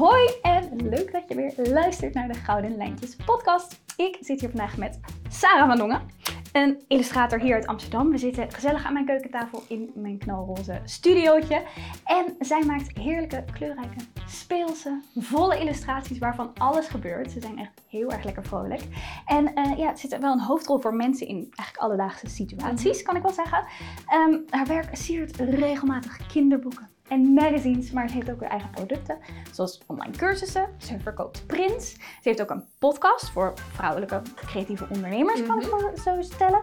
Hoi en leuk dat je weer luistert naar de Gouden Lijntjes podcast. Ik zit hier vandaag met Sarah van Dongen, een illustrator hier uit Amsterdam. We zitten gezellig aan mijn keukentafel in mijn knalroze studiootje. En zij maakt heerlijke, kleurrijke, speelse, volle illustraties waarvan alles gebeurt. Ze zijn echt heel erg lekker vrolijk. En uh, ja, het zit wel een hoofdrol voor mensen in eigenlijk alledaagse situaties, kan ik wel zeggen. Ehm, haar werk siert regelmatig kinderboeken en magazines, maar ze heeft ook weer eigen producten, zoals online cursussen. Ze verkoopt prints. Ze heeft ook een podcast voor vrouwelijke creatieve ondernemers, kan ik maar zo stellen.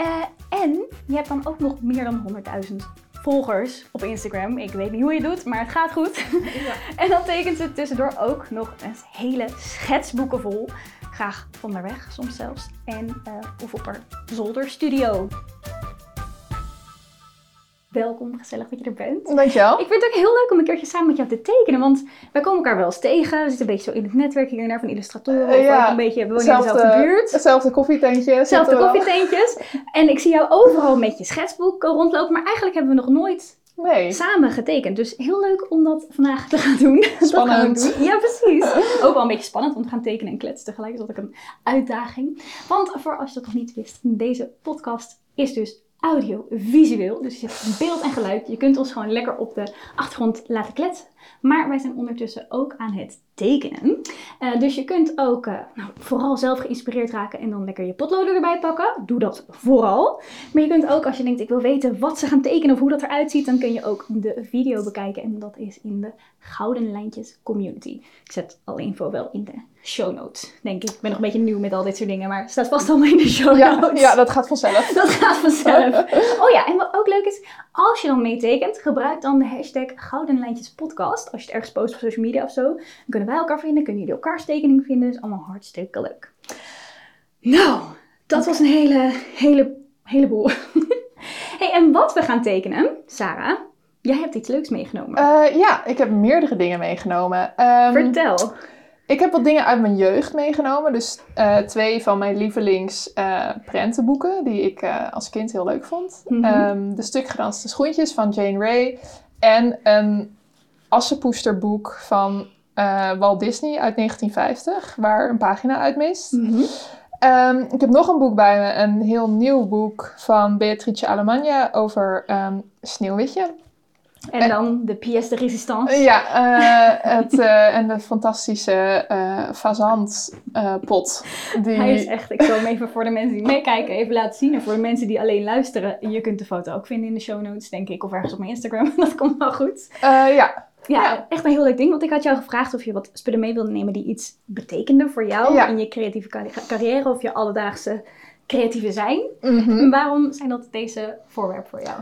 Uh, en je hebt dan ook nog meer dan 100.000 volgers op Instagram. Ik weet niet hoe je het doet, maar het gaat goed. Ja. en dan tekent ze tussendoor ook nog een hele schetsboeken vol. Graag onderweg soms zelfs. En uh, of op haar zolderstudio welkom, gezellig dat je er bent. Dankjewel. Ik vind het ook heel leuk om een keertje samen met jou te tekenen, want wij komen elkaar wel eens tegen. We zitten een beetje zo in het netwerk hier naar van illustratoren. Uh, ja. Of een beetje, we wonen in dezelfde buurt. Hetzelfde koffietentje. Hetzelfde koffietentjes. en ik zie jou overal met je schetsboek rondlopen, maar eigenlijk hebben we nog nooit Nee. samen getekend. Dus heel leuk om dat vandaag te gaan doen. Spannend. Doen. Ja, precies. Ook wel een beetje spannend, want we gaan tekenen en kletsen tegelijk. Dat is ook een uitdaging. Want voor als je dat nog niet wist, deze podcast is dus audio-visueel. Dus je hebt beeld en geluid. Je kunt ons gewoon lekker op de achtergrond laten kletsen. Maar wij zijn ondertussen ook aan het tekenen. Uh, dus je kunt ook uh, nou, vooral zelf geïnspireerd raken en dan lekker je potloden erbij pakken. Doe dat vooral. Maar je kunt ook als je denkt ik wil weten wat ze gaan tekenen of hoe dat eruit ziet, dan kun je ook de video bekijken. En dat is in de Gouden Lijntjes Community. Ik zet alle info wel in de show notes, denk ik. Ik ben nog een beetje nieuw met al dit soort dingen, maar het staat vast allemaal in de show notes. Ja, ja dat gaat vanzelf. dat gaat vanzelf. Oh ja, en wat ook leuk is, als je dan meetekent, gebruik dan de hashtag Gouden Lijntjes Podcast. Als je het ergens post op social media of zo, dan kunnen wij elkaar vinden, kunnen jullie elkaars tekening vinden. Dat is allemaal hartstikke leuk. Nou, dat was een hele, hele, heleboel. hey, en wat we gaan tekenen, Sarah, jij hebt iets leuks meegenomen. Uh, ja, ik heb meerdere dingen meegenomen. Um, Vertel. Ik heb wat dingen uit mijn jeugd meegenomen. Dus uh, twee van mijn lievelings uh, prentenboeken, die ik uh, als kind heel leuk vond. Mm -hmm. um, de Stukgedanste Schoentjes van Jane Ray. En een Assenpoesterboek van Walt Disney uit 1950, waar een pagina uit mist. Mm -hmm. um, ik heb nog een boek bij me, een heel nieuw boek van Beatrice Alemagna over um, Sneeuwwitje. En dan de pièce de résistance. Ja, uh, het, uh, en de fantastische uh, fazantpot. Die... Hij is echt, ik zal hem even voor de mensen die meekijken even laten zien. En voor de mensen die alleen luisteren, je kunt de foto ook vinden in de show notes, denk ik. Of ergens op mijn Instagram, dat komt wel goed. ja. Ja, ja, echt een heel leuk ding. Want ik had jou gevraagd of je wat spullen mee wilde nemen die iets betekenden voor jou ja. in je creatieve carrière of je alledaagse creatieve zijn. Mm -hmm. Waarom zijn dat deze voorwerpen voor jou?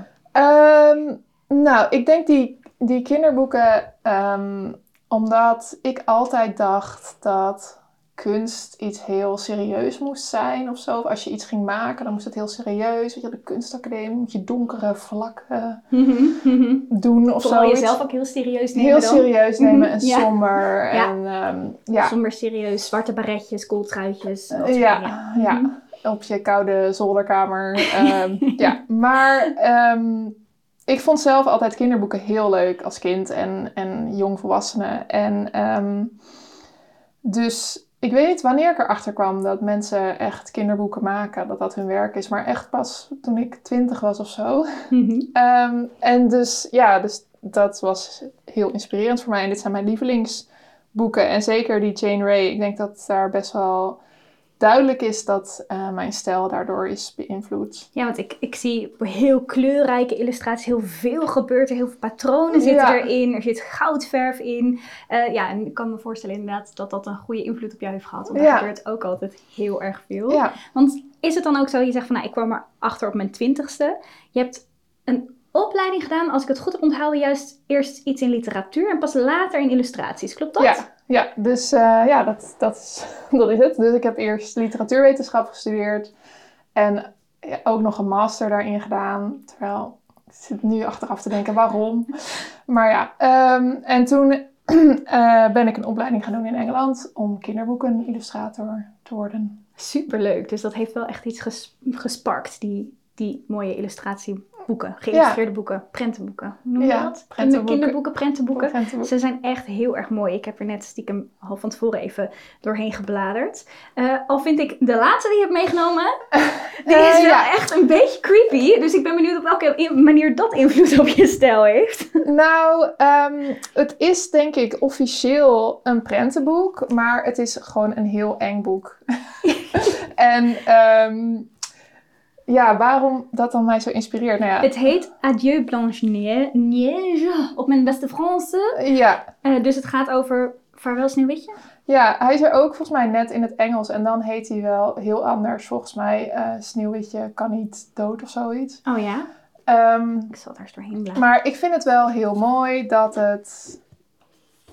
Um, nou, ik denk die, die kinderboeken, um, omdat ik altijd dacht dat kunst iets heel serieus moest zijn of zo. Of als je iets ging maken, dan moest het heel serieus. Weet je, de kunstacademie moet je donkere vlakken doen of zo. jezelf ook heel serieus nemen Heel dan? serieus nemen en ja. somber. Ja. En, um, ja. Somber serieus, zwarte baretjes, kooltruitjes. Uh, ja, ja. ja. Mm -hmm. op je koude zolderkamer. um, ja, maar... Um, ik vond zelf altijd kinderboeken heel leuk als kind en, en jongvolwassene. En dus ik weet niet wanneer ik erachter kwam dat mensen echt kinderboeken maken, dat dat hun werk is. Maar echt pas toen ik twintig was of zo. Mm -hmm. um, en dus ja, dus dat was heel inspirerend voor mij. En dit zijn mijn lievelingsboeken. En zeker die Jane Ray. Ik denk dat daar best wel duidelijk is dat uh, mijn stijl daardoor is beïnvloed. Ja, want ik, ik zie heel kleurrijke illustraties, heel veel gebeurt er, heel veel patronen zitten ja. erin, er zit goudverf in. Uh, ja, en ik kan me voorstellen inderdaad dat dat een goede invloed op jou heeft gehad, want ja. er gebeurt ook altijd heel erg veel. Ja. Want is het dan ook zo, je zegt van nou, ik kwam er achter op mijn twintigste, je hebt een opleiding gedaan, als ik het goed heb onthouden, juist eerst iets in literatuur en pas later in illustraties. Klopt dat? Ja, ja dus uh, ja, dat, dat, is, dat is het. Dus ik heb eerst literatuurwetenschap gestudeerd en ook nog een master daarin gedaan. Terwijl ik zit nu achteraf te denken waarom. Maar ja, um, en toen uh, ben ik een opleiding gaan doen in Engeland om kinderboeken illustrator te worden. Superleuk. Dus dat heeft wel echt iets ges gesparkt, die die mooie illustratieboeken, geïllustreerde boeken, prentenboeken. Noem je Ja, dat? Prentenboeken. Kinderboeken, prentenboeken. Prentenboek. Ze zijn echt heel erg mooi. Ik heb er net stiekem al van tevoren even doorheen gebladerd. Eh, al vind ik de laatste die je hebt meegenomen, die Eh, is wel ja. echt een beetje creepy. Dus ik ben benieuwd op welke manier dat invloed op je stijl heeft. Nou, ehm, het is denk ik officieel een prentenboek, maar het is gewoon een heel eng boek. en ehm, ja, waarom dat dan mij zo inspireert? Nou ja, Het heet Adieu Blanche Neige op mijn beste Franse. ja, Eh, dus het gaat over Vaarwel Sneeuwwitje. ja, hij is er ook volgens mij net in het Engels en dan heet hij wel heel anders. Volgens mij eh Sneeuwwitje kan niet dood of zoiets. Oh ja? Ehm, Ik zal daar eens doorheen blijven. Maar ik vind het wel heel mooi dat het.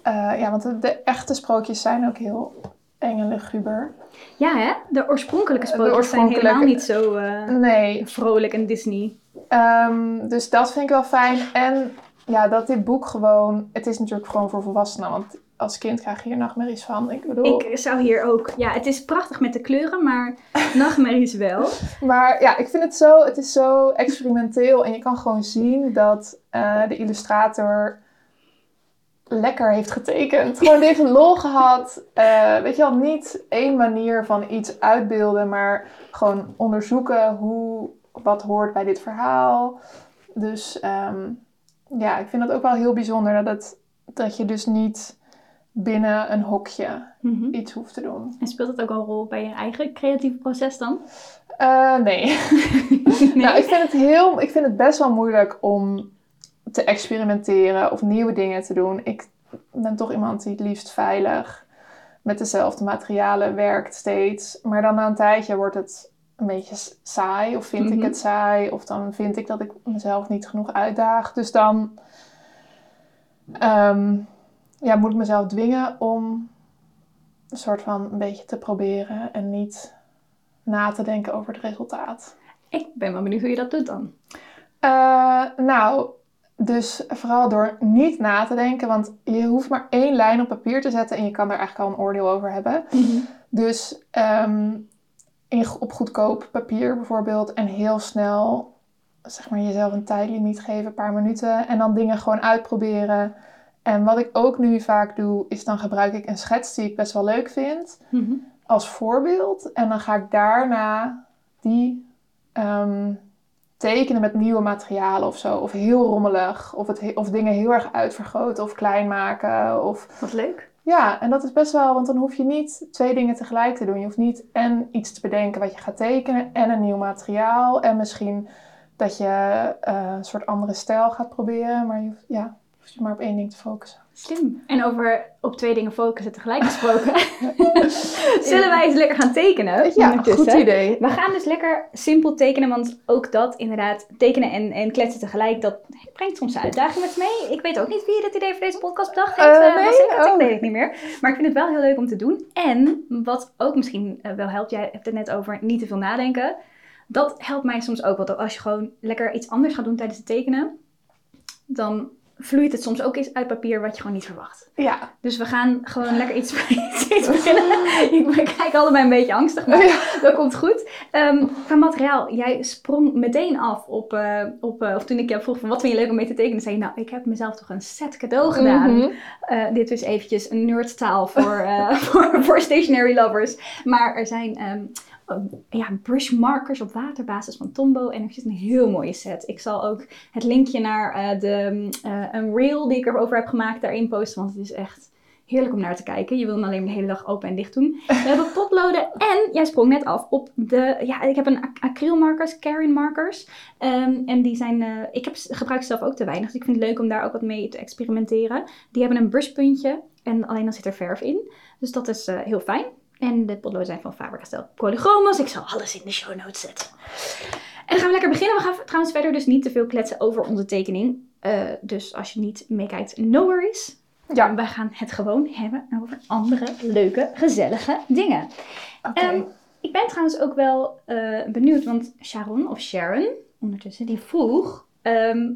eh, ja, want de, de echte sprookjes zijn ook heel eng en luguber. Ja hè? De oorspronkelijke sprookjes oorspronkelijke- zijn helemaal niet zo eh, Nee. vrolijk en Disney. ehm, dus dat vind ik wel fijn. En ja, dat dit boek gewoon. Het is natuurlijk gewoon voor volwassenen. Want als kind krijg je hier nachtmerries van. Ik bedoel. Ik zou hier ook... Ja, het is prachtig met de kleuren, maar nachtmerries wel. Maar ja, ik vind het zo. Het is zo experimenteel. En je kan gewoon zien dat eh, de illustrator lekker heeft getekend. Gewoon een lol gehad. Eh, weet je wel, niet één manier van iets uitbeelden, maar gewoon onderzoeken hoe, wat hoort bij dit verhaal. Dus ehm, ja, ik vind dat ook wel heel bijzonder dat, het, dat je dus niet binnen een hokje Mhm. iets hoeft te doen. En speelt het ook al een rol bij je eigen creatieve proces dan? Eh, nee. Nou, ik vind, het heel, ik vind het best wel moeilijk om te experimenteren of nieuwe dingen te doen. Ik ben toch iemand die het liefst veilig met dezelfde materialen werkt steeds. Maar dan na een tijdje wordt het een beetje saai of vind Mhm. ik het saai. Of dan vind ik dat ik mezelf niet genoeg uitdaag. Dus dan ehm, ja, moet ik mezelf dwingen om een soort van een beetje te proberen en niet na te denken over het resultaat. Ik ben wel benieuwd hoe je dat doet dan. Eh, nou, dus vooral door niet na te denken, want je hoeft maar één lijn op papier te zetten en je kan er eigenlijk al een oordeel over hebben. Dus ehm, in, op goedkoop papier bijvoorbeeld en heel snel, zeg maar, jezelf een tijdlimiet geven, een paar minuten en dan dingen gewoon uitproberen. En wat ik ook nu vaak doe, is dan gebruik ik een schets die ik best wel leuk vind Mhm. als voorbeeld. En dan ga ik daarna die ehm, tekenen met nieuwe materialen of zo. Of heel rommelig. Of, het, he- of dingen heel erg uitvergroten of klein maken. Of... Wat leuk. Ja, en dat is best wel, want dan hoef je niet twee dingen tegelijk te doen. Je hoeft niet en iets te bedenken wat je gaat tekenen en een nieuw materiaal. En misschien dat je eh, een soort andere stijl gaat proberen. Maar je hoeft, ja, je hoeft je maar op één ding te focussen. Slim. En over op twee dingen focussen tegelijk gesproken. Zullen wij eens lekker gaan tekenen? Ja, goed idee. We gaan dus lekker simpel tekenen, want ook dat inderdaad, tekenen en, en kletsen tegelijk, dat brengt soms uitdagingen met zich mee. Ik weet ook niet wie dit idee voor deze podcast bedacht heeft. Eh, Eh, nee? was ik? Ik Oh. weet het niet meer. Maar ik vind het wel heel leuk om te doen. En wat ook misschien eh, wel helpt, jij hebt het net over niet te veel nadenken. Dat helpt mij soms ook, want als je gewoon lekker iets anders gaat doen tijdens het tekenen, dan vloeit het soms ook eens uit papier wat je gewoon niet verwacht. Ja. Dus we gaan gewoon lekker iets, iets beginnen. Ik kijk allebei een beetje angstig, maar Ja. dat komt goed. Ehm, qua materiaal, jij sprong meteen af op, eh, op eh, of toen ik jou vroeg van wat vind je leuk om mee te tekenen, zei je nou, ik heb mezelf toch een set cadeau gedaan. Mhm. Eh, dit is eventjes een nerdtaal voor, voor, voor stationary lovers. Maar er zijn ehm, ja, brush markers op waterbasis van Tombow en er zit een heel mooie set. Ik zal ook het linkje naar eh, de, eh, een reel die ik erover heb gemaakt daarin posten, want het is echt heerlijk om naar te kijken. Je wil hem alleen de hele dag open en dicht doen. We hebben potloden en jij sprong net af op de, ja, ik heb een ac- acrylmarkers, Carin markers. Ehm, en die zijn, eh, ik heb, gebruik ze zelf ook te weinig, dus ik vind het leuk om daar ook wat mee te experimenteren. Die hebben een brushpuntje en alleen dan zit er verf in. Dus dat is eh, heel fijn. En de potloden zijn van Faber-Castell Polychromos. Ik zal alles in de show notes zetten. En dan gaan we lekker beginnen. We gaan trouwens verder dus niet te veel kletsen over onze tekening. Eh, dus als je niet meekijkt, no worries. Ja. Wij gaan het gewoon hebben over andere leuke, gezellige dingen. Oké. Ehm, ik ben trouwens ook wel eh, benieuwd, want Sharon of Sharon ondertussen, die vroeg: ehm, eh,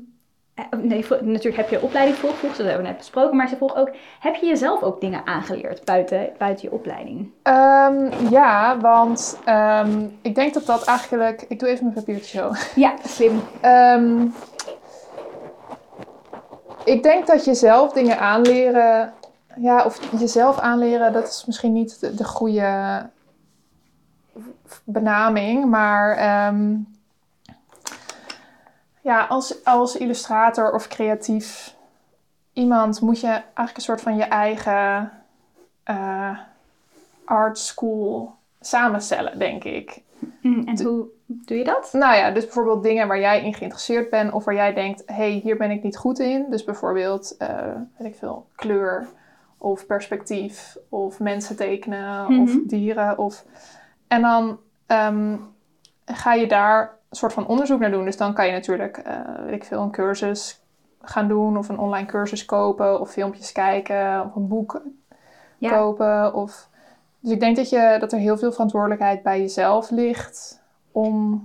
nee, vo- natuurlijk heb je opleiding volgevoegd, dat hebben we net besproken. Maar ze vroeg ook, heb je jezelf ook dingen aangeleerd buiten, buiten je opleiding? Ehm, ja, want ehm, ik denk dat dat eigenlijk... Ik doe even mijn papiertje zo. Ja, slim. Ehm, ik denk dat jezelf dingen aanleren, ja, of jezelf aanleren, dat is misschien niet de, de goede benaming, maar ja, als, als illustrator of creatief iemand moet je eigenlijk een soort van je eigen eh, art school samenstellen, denk ik. Mm, En hoe doe je dat? Nou ja, dus bijvoorbeeld dingen waar jij in geïnteresseerd bent of waar jij denkt, hé, hey, hier ben ik niet goed in. Dus bijvoorbeeld, eh, weet ik veel, kleur of perspectief of mensen tekenen of Mhm. dieren. Of... En dan ehm, ga je daar een soort van onderzoek naar doen. Dus dan kan je natuurlijk, eh, weet ik veel, een cursus gaan doen of een online cursus kopen of filmpjes kijken of een boek Ja. kopen. Of... Dus ik denk dat, je, dat er heel veel verantwoordelijkheid bij jezelf ligt om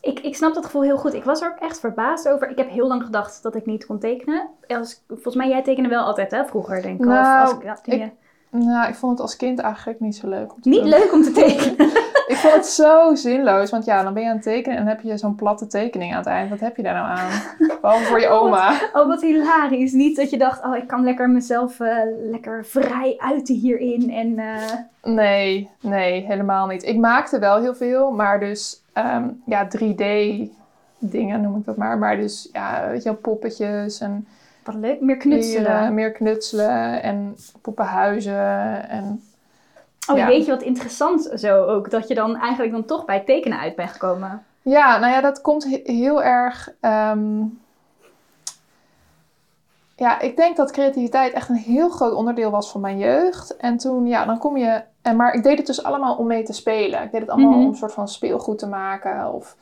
Ik, ik snap dat gevoel heel goed. Ik was er ook echt verbaasd over. Ik heb heel lang gedacht dat ik niet kon tekenen. Als, volgens mij, jij tekende wel altijd, hè? Vroeger, denk ik. Of Nou, als ik, ja, ik- Nou, ik vond het als kind eigenlijk niet zo leuk. Om te Niet doen. leuk om te tekenen. Vond het zo zinloos. Want ja, dan ben je aan het tekenen en dan heb je zo'n platte tekening aan het eind. Wat heb je daar nou aan? Behalve voor je oma. Oh, wat hilarisch. Niet dat je dacht, oh, ik kan lekker mezelf eh, lekker vrij uiten hierin. En eh, Nee, nee, helemaal niet. Ik maakte wel heel veel, maar dus ehm, ja, 3D dingen noem ik dat maar. Maar dus ja, weet je wel, poppetjes en wat leuk, meer knutselen. dieren, meer knutselen en poppenhuizen en Oh, ja. weet je wat interessant zo ook? Dat je dan eigenlijk dan toch bij het tekenen uit bent gekomen. Ja, nou ja, dat komt he- heel erg. ehm, Ja, ik denk dat creativiteit echt een heel groot onderdeel was van mijn jeugd. En toen, ja, dan kom je. En, maar ik deed het dus allemaal om mee te spelen. Ik deed het allemaal Mhm. om een soort van speelgoed te maken. Of,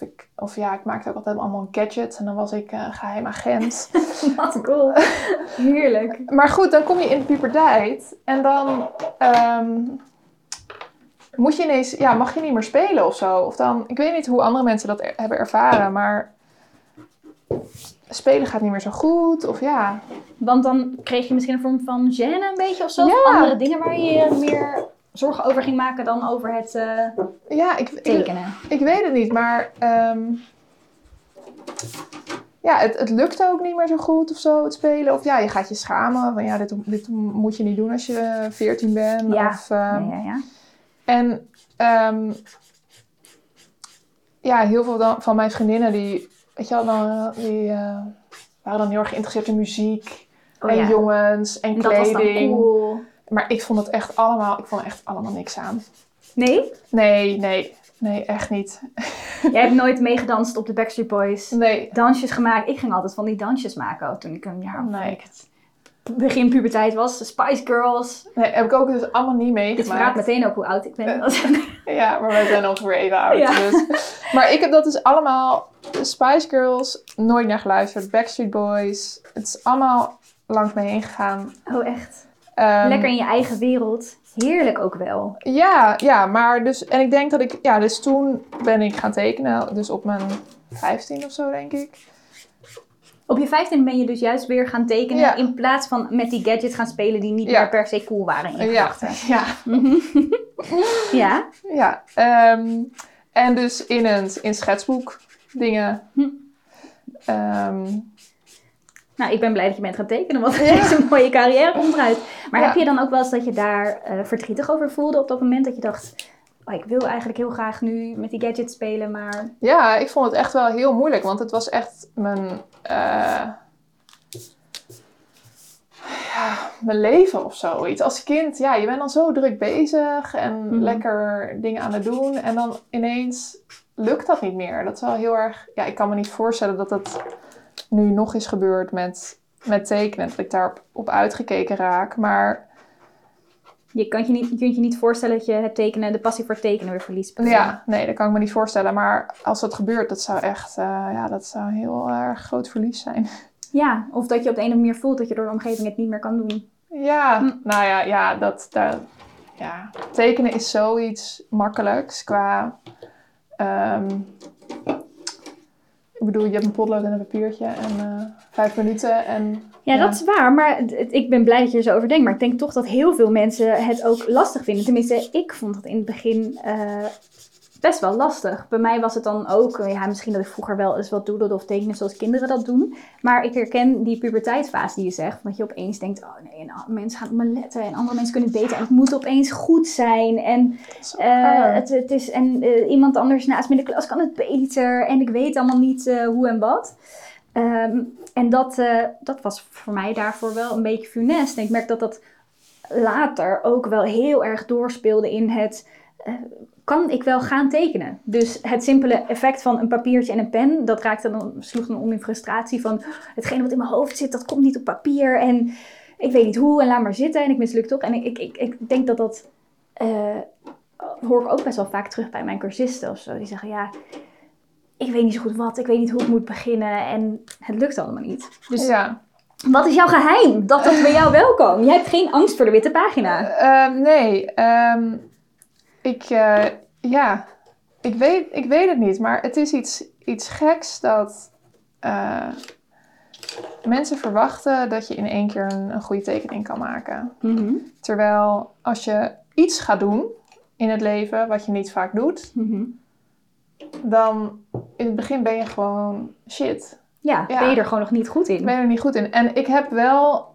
ik, of ja, ik maakte ook altijd allemaal gadgets. En dan was ik eh, geheim agent. Wat cool. Heerlijk. Maar goed, dan kom je in de puberteit en dan ehm, moet je ineens, ja, mag je niet meer spelen of zo. Of dan, ik weet niet hoe andere mensen dat er- hebben ervaren, maar spelen gaat niet meer zo goed. Of ja, Want dan kreeg je misschien een vorm van gêne een beetje of zo. Of Ja. andere dingen waar je meer zorgen over ging maken dan over het eh, ja ik, ik, tekenen. ik weet het niet, maar ehm, ja, het, het lukte ook niet meer zo goed of zo, het spelen. Of ja, je gaat je schamen van ja, dit, dit moet je niet doen als je 14 bent. Ja. Of, ehm, ja, ja, ja. En ehm, ja, heel veel dan, van mijn vriendinnen die, weet je wel, dan, die eh, waren dan heel erg geïnteresseerd in muziek Oh, en jongens en dat kleding. cool. Maar ik vond het echt allemaal, ik vond er echt allemaal niks aan. Nee? Nee, nee, nee, echt niet. Jij hebt nooit meegedanst op de Backstreet Boys. Nee, Dansjes gemaakt. Ik ging altijd van die dansjes maken toen ik een jaar of Nee. begin puberteit was. De Spice Girls. nee, heb ik ook dus allemaal niet Dit verraadt meegemaakt. meteen ook hoe oud ik ben. Ja, maar wij zijn ongeveer even oud. Ja. Dus. Maar ik heb dat dus allemaal, Spice Girls, nooit naar geluisterd. Backstreet Boys, het is allemaal langs me heen gegaan. Oh, echt. Ehm, Lekker in je eigen wereld. Heerlijk ook wel. Ja, ja, maar dus, en ik denk dat ik, ja, dus toen ben ik gaan tekenen, dus op mijn 15 of zo, denk ik. Op je 15 ben je dus juist weer gaan tekenen. Ja. In plaats van met die gadgets gaan spelen die niet Ja. meer per se cool waren in je Ja, gedachten. ja, Ja. ja. Ehm, en dus in een in schetsboek dingen. Hm. Ehm, Nou, ik ben blij dat je bent gaan tekenen, want deze mooie carrière eruit. Maar Ja. heb je dan ook wel eens dat je daar eh, verdrietig over voelde op dat moment? Dat je dacht, oh, ik wil eigenlijk heel graag nu met die gadgets spelen, maar... ja, ik vond het echt wel heel moeilijk, want het was echt mijn, eh, ja, mijn leven of zoiets. Als kind, ja, je bent dan zo druk bezig en Mhm. lekker dingen aan het doen. En dan ineens lukt dat niet meer. Dat is wel heel erg, ja, ik kan me niet voorstellen dat dat nu nog is gebeurd met, met tekenen. Dat ik daarop op uitgekeken raak. Maar Je kunt je, niet, je kunt je niet voorstellen dat je het tekenen, de passie voor het tekenen weer verliest. ja, nee, dat kan ik me niet voorstellen. Maar als dat gebeurt, dat zou echt, eh, ja, dat zou een heel erg groot verlies zijn. Ja, of dat je op de een of andere manier voelt dat je door de omgeving het niet meer kan doen. Ja, Hm. nou ja, ja, dat, daar, ja, tekenen is zoiets makkelijks qua. ehm, bedoel, je hebt een potlood en een papiertje en eh, vijf minuten en... Ja, dat is waar. Maar het- ik ben blij dat je er zo over denkt. Maar ik denk toch dat heel veel mensen het ook lastig vinden. Tenminste, ik vond het in het begin eh, best wel lastig. Bij mij was het dan ook, eh, ja, misschien dat ik vroeger wel eens wat doodelde of tekenen zoals kinderen dat doen. Maar ik herken die puberteitsfase die je zegt. Dat je opeens denkt, oh nee, en mensen gaan op me letten. En andere mensen kunnen het beter. En het moet opeens goed zijn. En eh, het, het is, en eh, iemand anders naast me in de klas kan het beter. En ik weet allemaal niet hoe en wat. Ehm, en dat, dat was voor mij daarvoor wel een beetje funest. En ik merk dat dat later ook wel heel erg doorspeelde in het... kan ik wel gaan tekenen? Dus het simpele effect van een papiertje en een pen, dat raakte dan, sloeg dan om in frustratie van hetgene wat in mijn hoofd zit, dat komt niet op papier en ik weet niet hoe en laat maar zitten en ik misluk toch. En ik, ik, ik, denk dat dat eh, hoor ik ook best wel vaak terug bij mijn cursisten of zo. Die zeggen ja, ik weet niet zo goed wat, ik weet niet hoe ik moet beginnen en het lukt allemaal niet. Dus Ja. wat is jouw geheim dat dat bij jou wel kan? Jij hebt geen angst voor de witte pagina. Ehm, nee, ehm, ik, eh, ja, ik weet, ik weet het niet, maar het is iets, iets geks dat eh, mensen verwachten dat je in één keer een, een goede tekening kan maken. Mhm, Terwijl als je iets gaat doen in het leven wat je niet vaak doet, mhm. dan in het begin ben je gewoon shit. Ja, Ja. ben je er gewoon nog niet goed in? Ben er niet goed in. En ik heb wel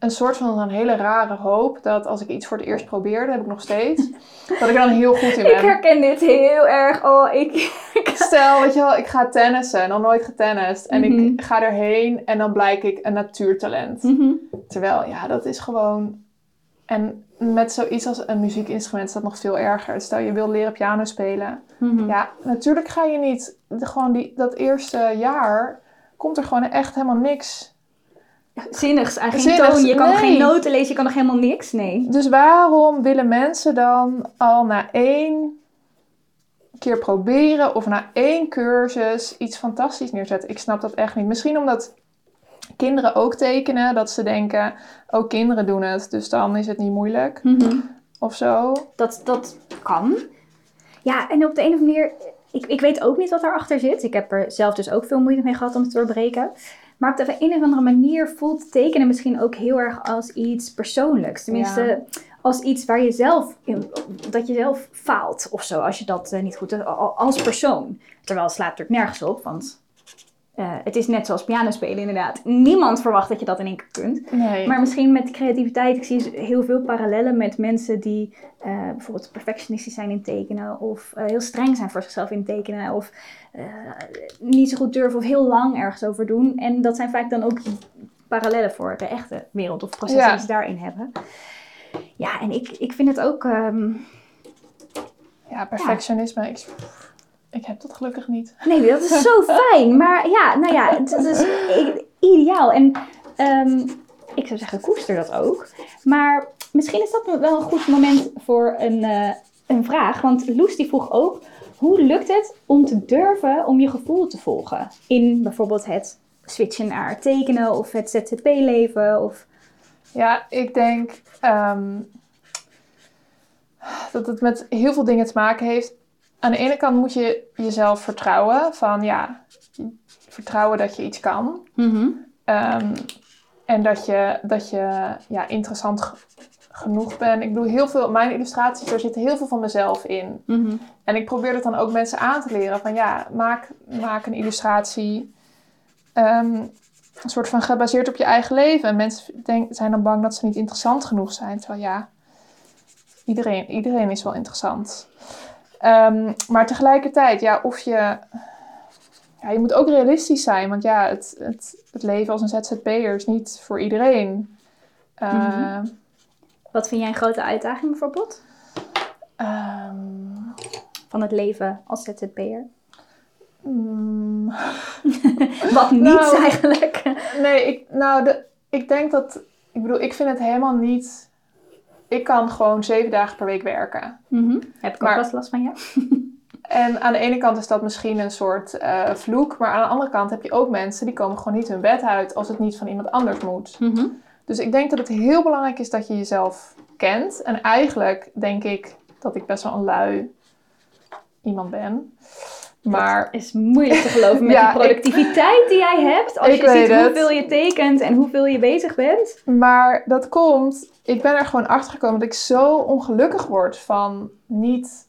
een soort van een hele rare hoop dat als ik iets voor het eerst probeer, dat heb ik nog steeds, dat ik er dan heel goed in Ik ben. herken dit heel erg. Oh, ik... Stel, weet je wel, ik ga tennissen, nog nooit getennist. En Mhm. ik ga erheen en dan blijk ik een natuurtalent. Mhm. Terwijl, ja, dat is gewoon... En met zoiets als een muziekinstrument is dat nog veel erger. Stel, je wil leren piano spelen. Mhm. Ja, natuurlijk ga je niet... gewoon die, dat eerste jaar komt er gewoon echt helemaal niks. Zinnigs, eigenlijk geen Zinnigs, toon. Je kan nee. geen noten lezen, je kan nog helemaal niks. Nee. Dus waarom willen mensen dan al na één keer proberen of na één cursus iets fantastisch neerzetten? Ik snap dat echt niet. Misschien omdat kinderen ook tekenen, dat ze denken, oh kinderen doen het, dus dan is het niet moeilijk of zo. Dat, dat kan. Ja, en op de een of andere manier, ik, ik weet ook niet wat daarachter zit. Ik heb er zelf dus ook veel moeite mee gehad om het te doorbreken. Maar op de een of andere manier voelt tekenen misschien ook heel erg als iets persoonlijks. Tenminste, als iets waar je zelf, in- dat je zelf faalt of zo, als je dat eh, niet goed doet, al- als persoon. Terwijl het slaat natuurlijk nergens op, want eh, het is net zoals piano spelen inderdaad. Niemand verwacht dat je dat in één keer kunt. Nee. Maar misschien met creativiteit, ik zie heel veel parallellen met mensen die eh, bijvoorbeeld perfectionistisch zijn in tekenen of eh, heel streng zijn voor zichzelf in tekenen of niet zo goed durven of heel lang ergens over doen. En dat zijn vaak dan ook parallellen voor de echte wereld of processen Ja. die ze daarin hebben. Ja, en ik, ik vind het ook. ehm, ja, perfectionisme, ik, ik heb dat gelukkig niet. Nee, dat is zo fijn. Maar ja, nou ja, het, het is ideaal. En ehm, ik zou zeggen, koester dat ook. Maar misschien is dat wel een goed moment voor een, eh, een vraag. Want Loes die vroeg ook, hoe lukt het om te durven om je gevoel te volgen? In bijvoorbeeld het switchen naar tekenen of het ZZP-leven of... Ja, ik denk ehm, dat het met heel veel dingen te maken heeft. Aan de ene kant moet je jezelf vertrouwen. Van ja, vertrouwen dat je iets kan. Ehm, en dat je, dat je ja, interessant ge- genoeg bent. Ik bedoel, heel veel, mijn illustraties, daar zit heel veel van mezelf in. En ik probeer het dan ook mensen aan te leren. Van ja, maak, maak een illustratie. ehm, een soort van gebaseerd op je eigen leven. En mensen denk, zijn dan bang dat ze niet interessant genoeg zijn. Terwijl ja, iedereen, iedereen is wel interessant. Ehm, maar tegelijkertijd, ja, of je... Ja, je moet ook realistisch zijn. Want ja, het, het, het leven als een ZZP'er is niet voor iedereen. Eh, Mhm. Wat vind jij een grote uitdaging bijvoorbeeld? ehm, Van het leven als ZZP'er? mm, Wat niet Nou, eigenlijk. Nee, ik, nou, de, ik denk dat... Ik bedoel, ik vind het helemaal niet... Ik kan gewoon zeven dagen per week werken. Heb ik ook wel last van, ja. En aan de ene kant is dat misschien een soort eh, vloek. Maar aan de andere kant heb je ook mensen die komen gewoon niet hun bed uit als het niet van iemand anders moet. Dus ik denk dat het heel belangrijk is dat je jezelf kent. En eigenlijk denk ik dat ik best wel een lui iemand ben. Maar Het is moeilijk te geloven met Ja, die productiviteit die jij hebt. Als je ziet het. hoeveel je tekent en hoeveel je bezig bent. Maar dat komt, ik ben er gewoon achter gekomen dat ik zo ongelukkig word van niet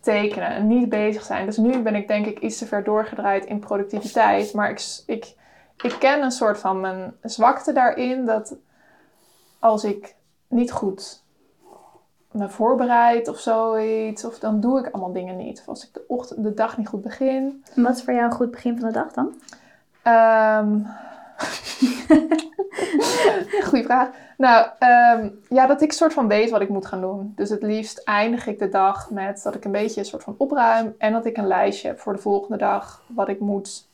tekenen en niet bezig zijn. Dus nu ben ik denk ik iets te ver doorgedraaid in productiviteit. Maar ik, ik, ik ken een soort van mijn zwakte daarin dat als ik niet goed me voorbereid of zoiets, of dan doe ik allemaal dingen niet. Of als ik de, ochtend, de dag niet goed begin. En Wat is voor jou een goed begin van de dag dan? Ehm Goeie vraag. Nou, ehm, ja, dat ik soort van weet wat ik moet gaan doen. Dus het liefst eindig ik de dag met dat ik een beetje een soort van opruim. En dat ik een lijstje heb voor de volgende dag. Wat ik moet,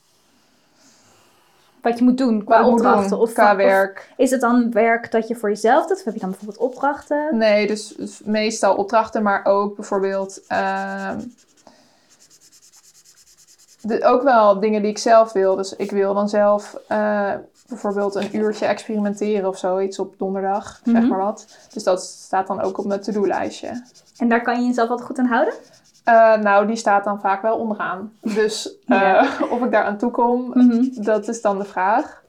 Wat je moet doen wat qua opdrachten? doen Of, qua of werk. is het dan werk dat je voor jezelf doet? Of heb je dan bijvoorbeeld opdrachten? Nee, dus, dus meestal opdrachten, maar ook bijvoorbeeld... ehm, de, ook wel dingen die ik zelf wil. Dus ik wil dan zelf eh, bijvoorbeeld een uurtje experimenteren of zoiets op donderdag, zeg Mhm. maar wat. Dus dat staat dan ook op mijn to-do-lijstje. En daar kan je jezelf altijd goed aan houden? Eh, nou, die staat dan vaak wel onderaan. Dus eh, Ja. of ik daar aan toe kom, Mhm. dat is dan de vraag.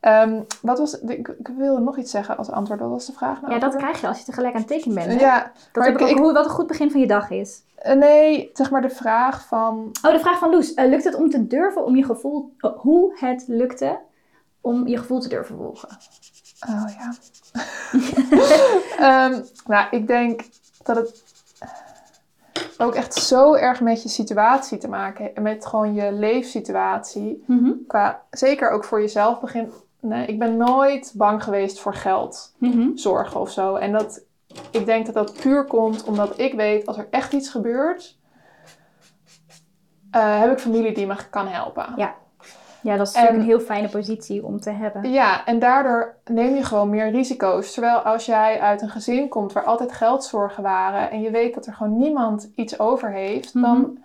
Ehm, wat was, ik, ik wilde nog iets zeggen als antwoord. Wat was de vraag nou? Ja, dat krijg je als je tegelijk aan het tekenen bent. hè? Ja, dat heb ik ik- ook, ik- hoe, wat een goed begin van je dag is. eh, nee, zeg maar de vraag van... Oh, de vraag van Loes. Lukt het om te durven om je gevoel... hoe het lukte om je gevoel te durven volgen? Oh ja. Ehm, nou, ik denk dat het ook echt zo erg met je situatie te maken heeft. Met gewoon je leefsituatie. Mhm. Qua, zeker ook voor jezelf begin. Nee, ik ben nooit bang geweest voor geld. Mhm. zorgen of zo. En dat, ik denk dat dat puur komt omdat ik weet, als er echt iets gebeurt, eh, heb ik familie die me kan helpen. Ja. Ja, dat is En- natuurlijk een heel fijne positie om te hebben. Ja, en daardoor neem je gewoon meer risico's. Terwijl als jij uit een gezin komt waar altijd geldzorgen waren en je weet dat er gewoon niemand iets over heeft, Mhm. dan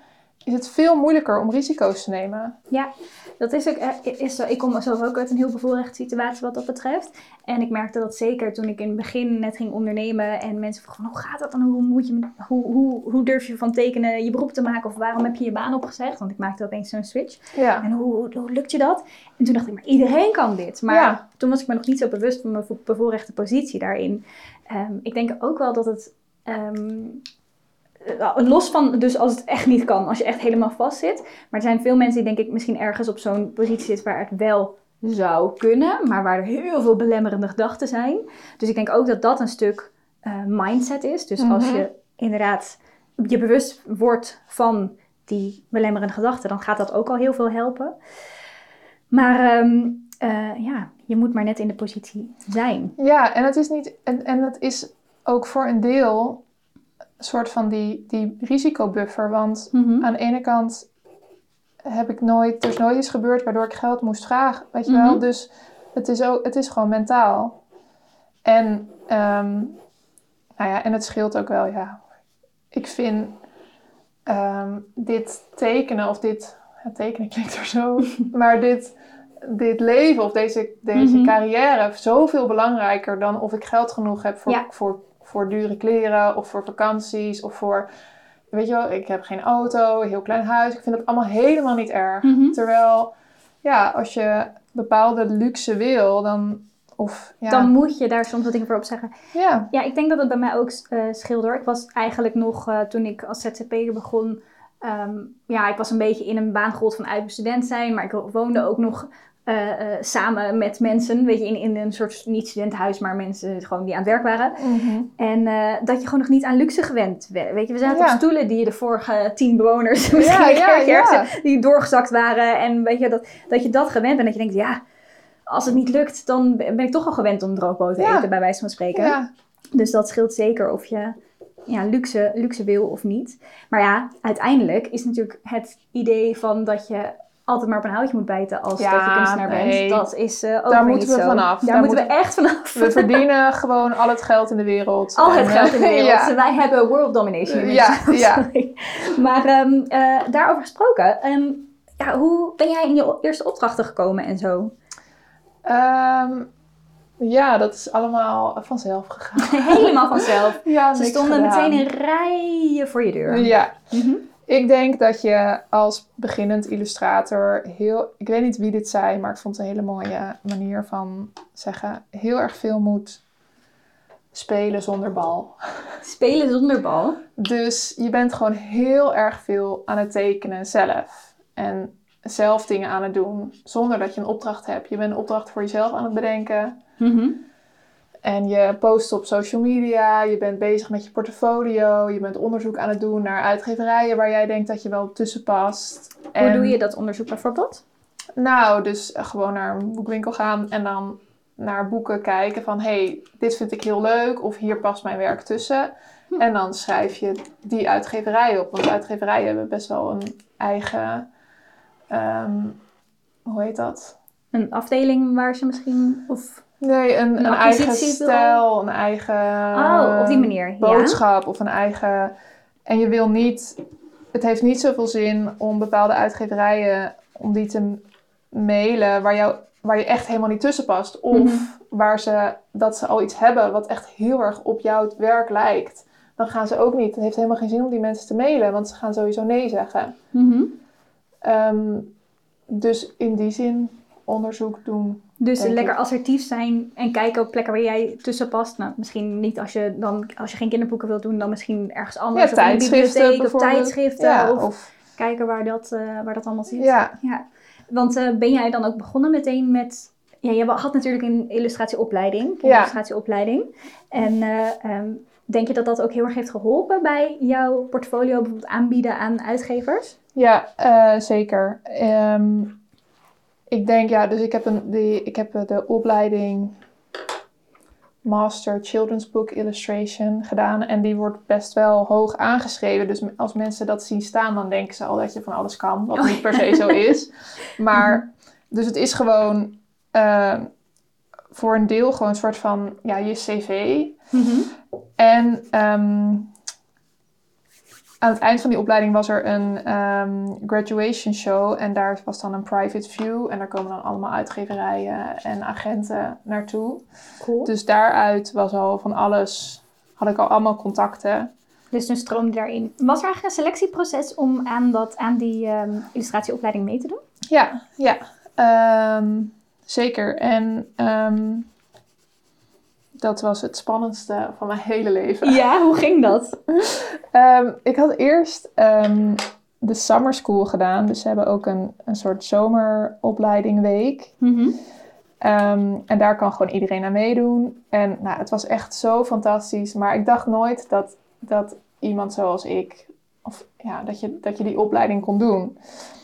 is het veel moeilijker om risico's te nemen. Ja, dat is ook eh, is zo. Ik kom zelf ook uit een heel bevoorrechte situatie wat dat betreft. En ik merkte dat zeker toen ik in het begin net ging ondernemen en mensen vroegen hoe gaat dat dan? Hoe, moet je, hoe, hoe, hoe durf je van tekenen je beroep te maken? Of waarom heb je je baan opgezegd? Want ik maakte opeens zo'n switch. Ja. En hoe, hoe, hoe lukt je dat? En toen dacht ik, maar iedereen kan dit. Maar Ja. toen was ik me nog niet zo bewust van mijn vo- bevoorrechte positie daarin. Ehm, ik denk ook wel dat het... ehm, eh, los van, dus als het echt niet kan, als je echt helemaal vast zit. Maar er zijn veel mensen die denk ik misschien ergens op zo'n positie zitten waar het wel zou kunnen, maar waar er heel veel belemmerende gedachten zijn. Dus ik denk ook dat dat een stuk eh, mindset is. Dus als Mhm. je inderdaad je bewust wordt van die belemmerende gedachten, dan gaat dat ook al heel veel helpen. Maar ehm, eh, ja, je moet maar net in de positie zijn. Ja, en het is niet. En, en het is ook voor een deel soort van die, die risicobuffer. Want aan de ene kant heb ik nooit, er is nooit iets gebeurd waardoor ik geld moest vragen, weet je wel. Mhm. Dus het is, ook, het is gewoon mentaal. En, ehm, nou ja, en het scheelt ook wel, ja. Ik vind ehm, dit tekenen of dit, ja, tekenen klinkt er zo, maar dit, dit leven of deze, deze Mhm. carrière zoveel belangrijker dan of ik geld genoeg heb voor, Ja. voor, voor dure kleren of voor vakanties of voor weet je wel, ik heb geen auto, een heel klein huis. Ik vind dat allemaal helemaal niet erg. Mhm. Terwijl, ja, als je bepaalde luxe wil, dan, of, ja, Dan moet je daar soms wat dingen voor opzeggen. ja, Ja, ik denk dat het bij mij ook eh scheelde hoor. Ik was eigenlijk nog, eh, toen ik als ZZP'er begon, ehm, ja, ik was een beetje in een baan gerold van uit mijn student zijn, maar ik woonde ook nog eh, eh, samen met mensen, weet je, in, in een soort, niet studentenhuis, maar mensen gewoon die aan het werk waren. En eh, dat je gewoon nog niet aan luxe gewend werd. Weet je, we zaten Ja. op stoelen die de vorige tien bewoners misschien Ja, een ja, ja. die doorgezakt waren. En weet je, dat, dat je dat gewend bent. En dat je denkt, ja, als het niet lukt, dan ben ik toch al gewend om droogbrood te eten, bij wijze van spreken. ja, Dus dat scheelt zeker of je ja, luxe, luxe wil of niet. Maar ja, uiteindelijk is natuurlijk het idee van dat je altijd maar op een houtje moet bijten als Ja, dat je kunstenaar nee. bent. Dat is eh ook Daar moeten we zo. vanaf. Daar, Daar moeten we echt vanaf. we verdienen gewoon al het geld in de wereld. Al het geld in de eh, wereld. ja. Wij hebben world domination. Ja, ja. Maar ehm, eh, daarover gesproken. ehm, ja, hoe ben jij in je eerste opdrachten gekomen en zo? Ehm, ja, dat is allemaal vanzelf gegaan. Helemaal vanzelf. Ja, Ze stonden gedaan. meteen in rijen voor je deur. Ja, Mhm. Ik denk dat je als beginnend illustrator heel... Ik weet niet wie dit zei, maar ik vond het een hele mooie manier van zeggen. Heel erg veel moet spelen zonder bal. Spelen zonder bal. Dus je bent gewoon heel erg veel aan het tekenen zelf. En zelf dingen aan het doen, zonder dat je een opdracht hebt. Je bent een opdracht voor jezelf aan het bedenken. Mhm. En je post op social media, je bent bezig met je portfolio, je bent onderzoek aan het doen naar uitgeverijen waar jij denkt dat je wel tussen past. Hoe En- doe je dat onderzoek bijvoorbeeld? Nou, dus gewoon naar een boekwinkel gaan en dan naar boeken kijken van hé, hey, dit vind ik heel leuk of hier past mijn werk tussen. Hm. En dan schrijf je die uitgeverij op, want uitgeverijen hebben best wel een eigen, ehm, hoe heet dat? Een afdeling waar ze misschien... Of... Nee, een, Een een eigen stijl, een eigen Oh, op die manier, ja. boodschap of een eigen. En je wil niet, het heeft niet zoveel zin om bepaalde uitgeverijen om die te mailen waar, jou, waar je echt helemaal niet tussen past. Of Mhm. waar ze dat ze al iets hebben wat echt heel erg op jouw werk lijkt. Dan gaan ze ook niet. Het heeft helemaal geen zin om die mensen te mailen, want ze gaan sowieso nee zeggen. Mhm. Ehm, dus in die zin onderzoek doen. Dus Denk lekker ik. assertief zijn en kijken op plekken waar jij tussen past. Nou, misschien niet als je dan als je geen kinderboeken wilt doen, dan misschien ergens anders. Ja, of tijdschriften of bijvoorbeeld. tijdschriften. Ja, of, of kijken waar dat, eh, waar dat allemaal zit. ja, Ja. Want eh, ben jij dan ook begonnen meteen met... Ja, je had natuurlijk een illustratieopleiding. Ja. Illustratieopleiding. En eh, ehm, denk je dat dat ook heel erg heeft geholpen bij jouw portfolio bijvoorbeeld aanbieden aan uitgevers? Ja, zeker. Ehm, ik denk, ja, dus ik heb, een, die, ik heb eh, de opleiding Master Children's Book Illustration gedaan. En die wordt best wel hoog aangeschreven. Dus als mensen dat zien staan, dan denken ze al dat je van alles kan. Wat Oh. niet per se zo is. Maar, dus het is gewoon ehm, voor een deel gewoon een soort van, ja, je cv. En ehm, aan het eind van die opleiding was er een ehm, graduation show. En daar was dan een private view. En daar komen dan allemaal uitgeverijen en agenten naartoe. Cool. Dus daaruit was al van alles, had ik al allemaal contacten. Dus toen stroomde daarin. Was er eigenlijk een selectieproces om aan, dat, aan die ehm, illustratieopleiding mee te doen? Ja, ja. Ehm, zeker. En dat was het spannendste van mijn hele leven. Ja, hoe ging dat? Ehm, ik had eerst ehm, de summer school gedaan. Dus ze hebben ook een, een soort zomeropleiding week. Ehm, en daar kan gewoon iedereen aan meedoen. En nou, het was echt zo fantastisch. Maar ik dacht nooit dat, dat iemand zoals ik... Of ja, dat je, dat je die opleiding kon doen.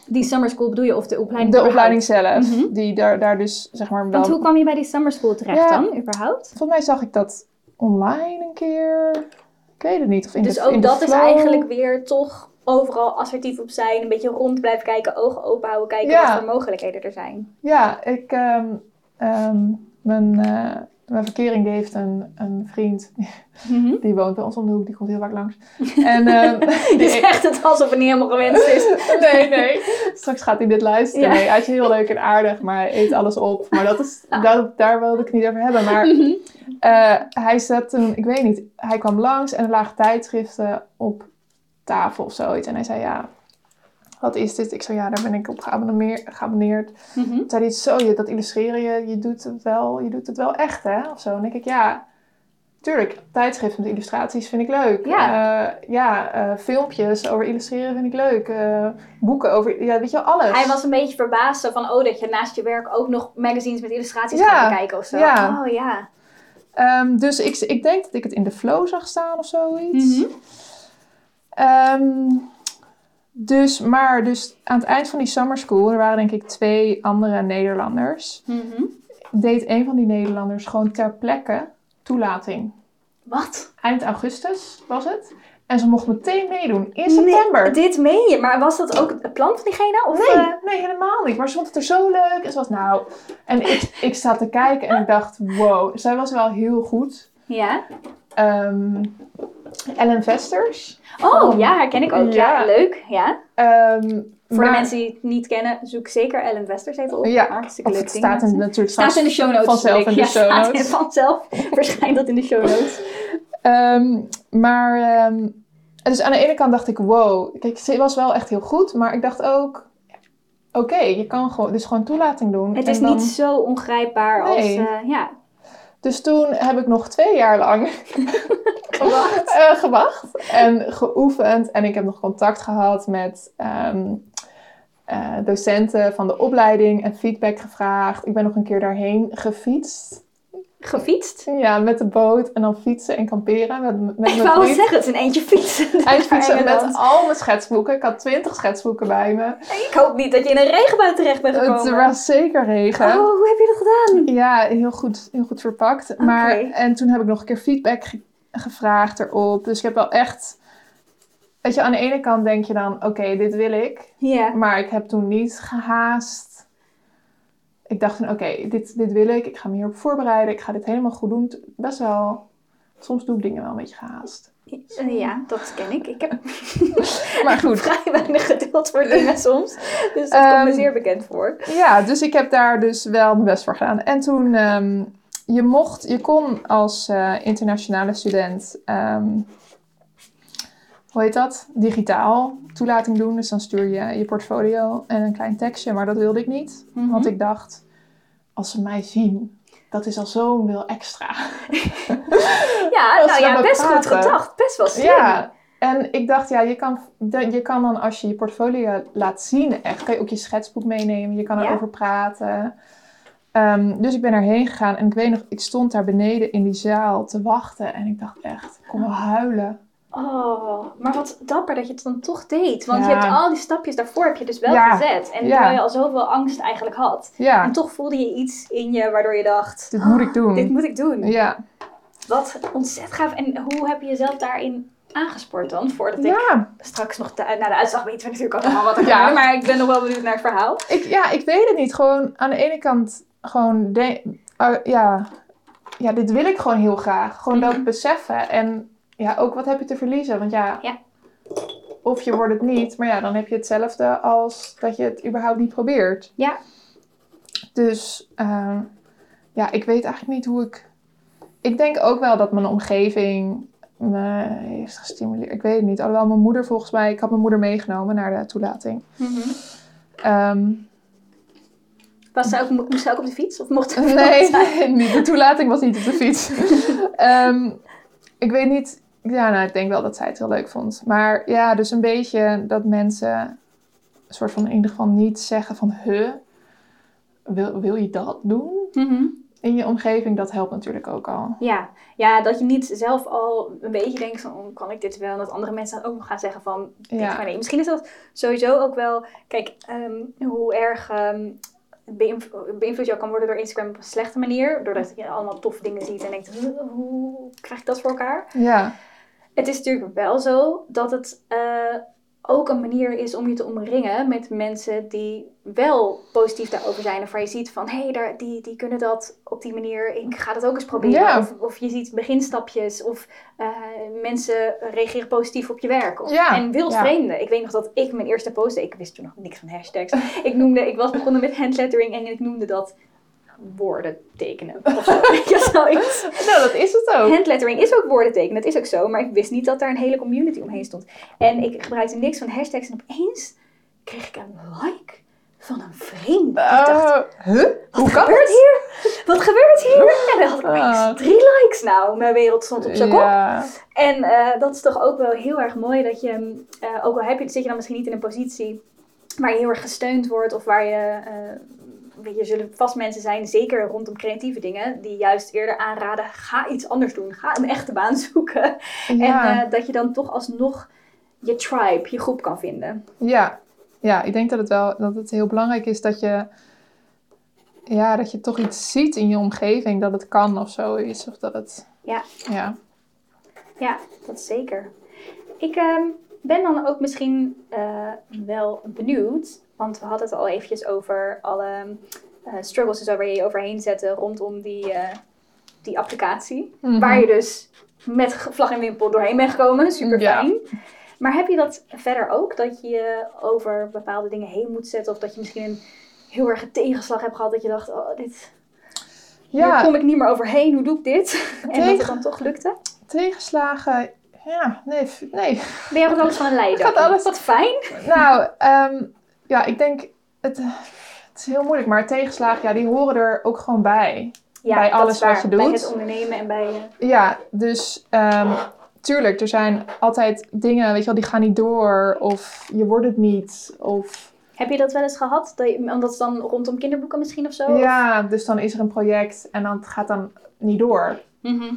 Die summer school bedoel je of de opleiding? De opleiding zelf. Mhm. Die daar, daar dus zeg maar wel... Want hoe kwam je bij die summer school terecht Ja. dan, überhaupt? Volgens mij zag ik dat online een keer. Ik weet het niet. Of in Dus de, ook in dat is eigenlijk weer toch overal assertief op zijn. Een beetje rond blijven kijken, ogen open houden, kijken Ja. wat voor mogelijkheden er zijn. Ja, ik, ehm, ehm, mijn, eh, mijn verkering die heeft een, een vriend. Die woont bij ons om de hoek, die komt heel vaak langs. En, ehm, die- zegt het alsof het niet helemaal gewenst is. nee, nee. Straks gaat hij dit luisteren. Ja. Nee, hij is heel leuk en aardig, maar hij eet alles op. Maar dat is, Ah. dat, daar wilde ik het niet over hebben. Maar Mhm. eh, hij zat toen, ik weet niet, hij kwam langs en er lagen tijdschriften op tafel of zoiets. En hij zei, ja, wat is dit? Ik zei, ja, daar ben ik op geabonneer- geabonneerd. Mhm. Toen zei hij, zo, je, dat illustreren je, je doet het wel, je doet het wel echt, hè? Of zo. En dan denk ik, ja, tuurlijk, tijdschriften met illustraties vind ik leuk. Ja. Eh, ja, eh, filmpjes over illustreren vind ik leuk. Eh, boeken over, ja, weet je wel, alles. Hij was een beetje verbaasd van, oh, dat je naast je werk ook nog magazines met illustraties Ja. gaat bekijken of zo. Ja. Oh ja. Ehm, dus ik, ik denk dat ik het in de flow zag staan of zoiets. Ehm, dus, maar dus aan het eind van die summer school, er waren denk ik twee andere Nederlanders, Mhm. deed een van die Nederlanders gewoon ter plekke toelating. Wat? Eind augustus was het. En ze mocht meteen meedoen in september. Nee, dit meen je. Maar was dat ook het plan van diegene? Of, Nee, eh, nee, helemaal niet. Maar ze vond het er zo leuk. En ze was nou... En ik, ik zat te kijken en ik dacht, wow. Zij was wel heel goed. Ja. Ehm, Ellen Vesters. Oh, ja, herken ik ook. Ja, Ja. leuk. Ja. Ehm, Voor maar- de mensen die het niet kennen, zoek zeker Ellen Westers even op. Ja, Hartstikke leuk het staat in, natuurlijk Staat in de show notes. vanzelf in de ja, show notes. vanzelf verschijnt dat in de show notes. Ehm, maar ehm, dus aan de ene kant dacht ik, wow. Kijk, ze was wel echt heel goed. Maar ik dacht ook, oké, je kan gewoon, dus gewoon toelating doen. Het is dan- niet zo ongrijpbaar als... Eh, ja, Dus toen heb ik nog twee jaar lang gewacht. eh, gewacht en geoefend. En ik heb nog contact gehad met ehm, eh, docenten van de opleiding en feedback gevraagd. Ik ben nog een keer daarheen gefietst. Gefietst. Ja, met de boot en dan fietsen en kamperen met, met Ik wou zeggen, het is een eentje fietsen. Eindfietsen naar met al mijn schetsboeken. Ik had twintig schetsboeken bij me. Ik hoop niet dat je in een regenbui terecht bent Het gekomen. was zeker regen. Oh, hoe heb je dat gedaan? Ja, heel goed, heel goed verpakt. Maar, en toen heb ik nog een keer feedback ge- gevraagd erop. Dus ik heb wel echt... Weet je, aan de ene kant denk je dan, oké, dit wil ik. Ja. Maar ik heb toen niet gehaast. Ik dacht van, oké, dit, dit wil ik. Ik ga me hierop voorbereiden. Ik ga dit helemaal goed doen. Best wel... Soms doe ik dingen wel een beetje gehaast. Eh, Ja, dat ken ik. Ik heb Maar goed. vrij weinig geduld voor dingen soms. Dus dat komt me Ehm, zeer bekend voor. Ja, dus ik heb daar dus wel mijn best voor gedaan. En toen, ehm, je mocht, je kon als eh, internationale student, ehm, hoe heet dat? Digitaal toelating doen. Dus dan stuur je je portfolio en een klein tekstje. Maar dat wilde ik niet. Mhm. Want ik dacht, als ze mij zien, dat is al zoveel extra. Ja, nou ja, best goed gedacht. Best wel slim. Ja, en ik dacht, ja, je kan, je kan dan als je je portfolio laat zien, echt, kan je ook je schetsboek meenemen. Je kan Ja. erover praten. Ehm, dus ik ben erheen gegaan en ik weet nog, ik stond daar beneden in die zaal te wachten en ik dacht echt, ik kon wel huilen. Oh, maar wat dapper dat je het dan toch deed. Want Ja. je hebt al die stapjes daarvoor heb je dus wel Ja. gezet. En Ja. terwijl je al zoveel angst eigenlijk had. Ja, En toch voelde je iets in je waardoor je dacht... dit moet ik doen. "Oh, Dit moet ik doen. Ja, Wat ontzettend gaaf. En hoe heb je jezelf daarin aangespoord dan? Voordat ik straks nog... De, nou, de uitslag weten we natuurlijk allemaal wat er Ja. gebeurde. Maar ik ben nog wel benieuwd naar het verhaal. Ik, ja, ik weet het niet. Gewoon aan de ene kant, gewoon, de, uh, ja, ja, dit wil ik gewoon heel graag. Gewoon dat Mhm. beseffen. En ja, ook wat heb je te verliezen? Want ja, Ja. of je wordt het niet, maar ja, dan heb je hetzelfde als dat je het überhaupt niet probeert. Ja. Dus ehm, ja, ik weet eigenlijk niet hoe ik. Ik denk ook wel dat mijn omgeving me heeft gestimuleerd. Ik weet het niet. Alhoewel mijn moeder volgens mij, ik had mijn moeder meegenomen naar de toelating. Ehm, Was ook, moest ze ook op de fiets? Of mocht Nee, nee, niet. de toelating was niet op de fiets. Ehm, ik weet niet. Ja, nou, ik denk wel dat zij het heel leuk vond. Maar ja, dus een beetje dat mensen een soort van in ieder geval niet zeggen van, huh, wil, wil je dat doen Mhm. in je omgeving? Dat helpt natuurlijk ook al. Ja. ja, dat je niet zelf al een beetje denkt van, oh, kan ik dit wel? En dat andere mensen dan ook nog gaan zeggen van, dit Ja. maar nee. Misschien is dat sowieso ook wel, kijk, ehm, hoe erg ehm beïnv- beïnvloed je ook kan worden door Instagram op een slechte manier. Doordat je allemaal toffe dingen ziet en denkt, "Huh, hoe krijg ik dat voor elkaar? Ja, Het is natuurlijk wel zo dat het eh, ook een manier is om je te omringen met mensen die wel positief daarover zijn. Of waar je ziet van, hé, hey, die, die kunnen dat op die manier. Ik ga dat ook eens proberen. Ja. Of, of je ziet beginstapjes. Of eh, mensen reageren positief op je werk. Of, Ja, En wildvreemden. Ik weet nog dat ik mijn eerste post deed. Ik wist toen nog niks van hashtags. ik, noemde, ik was begonnen met handlettering en ik noemde dat woorden tekenen. Of zo. Ja, zoiets. nou dat is het ook. Handlettering is ook woorden tekenen, dat is ook zo. Maar ik wist niet dat daar een hele community omheen stond. En ik gebruikte niks van hashtags. En opeens kreeg ik een like van een vriend. ik dacht, Uh, huh? wat Hoe kan gebeurt het? hier? Wat gebeurt hier? En dan had ik opeens Ah. drie likes nou. Mijn wereld stond op zijn kop. En eh, dat is toch ook wel heel erg mooi dat je, eh, ook al heb je, zit je dan misschien niet in een positie waar je heel erg gesteund wordt of waar je, eh, je, zullen vast mensen zijn, zeker rondom creatieve dingen, die juist eerder aanraden, ga iets anders doen, ga een echte baan zoeken. ja. En eh, dat je dan toch alsnog je tribe, je groep kan vinden. Ja, ja, ik denk dat het wel dat het heel belangrijk is dat je, ja, dat je toch iets ziet in je omgeving dat het kan of zo is. Of dat het, Ja. ja. Ja, dat zeker. Ik ehm, ben dan ook misschien eh, wel benieuwd, want we hadden het al eventjes over alle eh, struggles zo waar je je overheen zette rondom die, eh, die applicatie. Mhm. Waar je dus met vlag en wimpel doorheen bent gekomen, super fijn. Maar heb je dat verder ook, dat je je over bepaalde dingen heen moet zetten of dat je misschien een heel erg tegenslag hebt gehad dat je dacht, oh, dit, hier Ja, kom ik niet meer overheen, hoe doe ik dit? En dat het dan toch lukte? tegenslagen, Ja, nee, nee. Ben jij ook alles van een leider? Gaat alles- Wat fijn. nou, ehm, ja, ik denk, het, het is heel moeilijk, maar tegenslagen, ja, die horen er ook gewoon bij. Ja, Bij alles waar. wat je Bij doet. het ondernemen en bij... eh, Ja, dus ehm, tuurlijk, er zijn altijd dingen, weet je wel, die gaan niet door. Of je wordt het niet. Of Heb je dat wel eens gehad? Dat je, omdat het dan rondom kinderboeken misschien of zo? ja, dus dan is er een project en dan het gaat dan niet door. Mhm.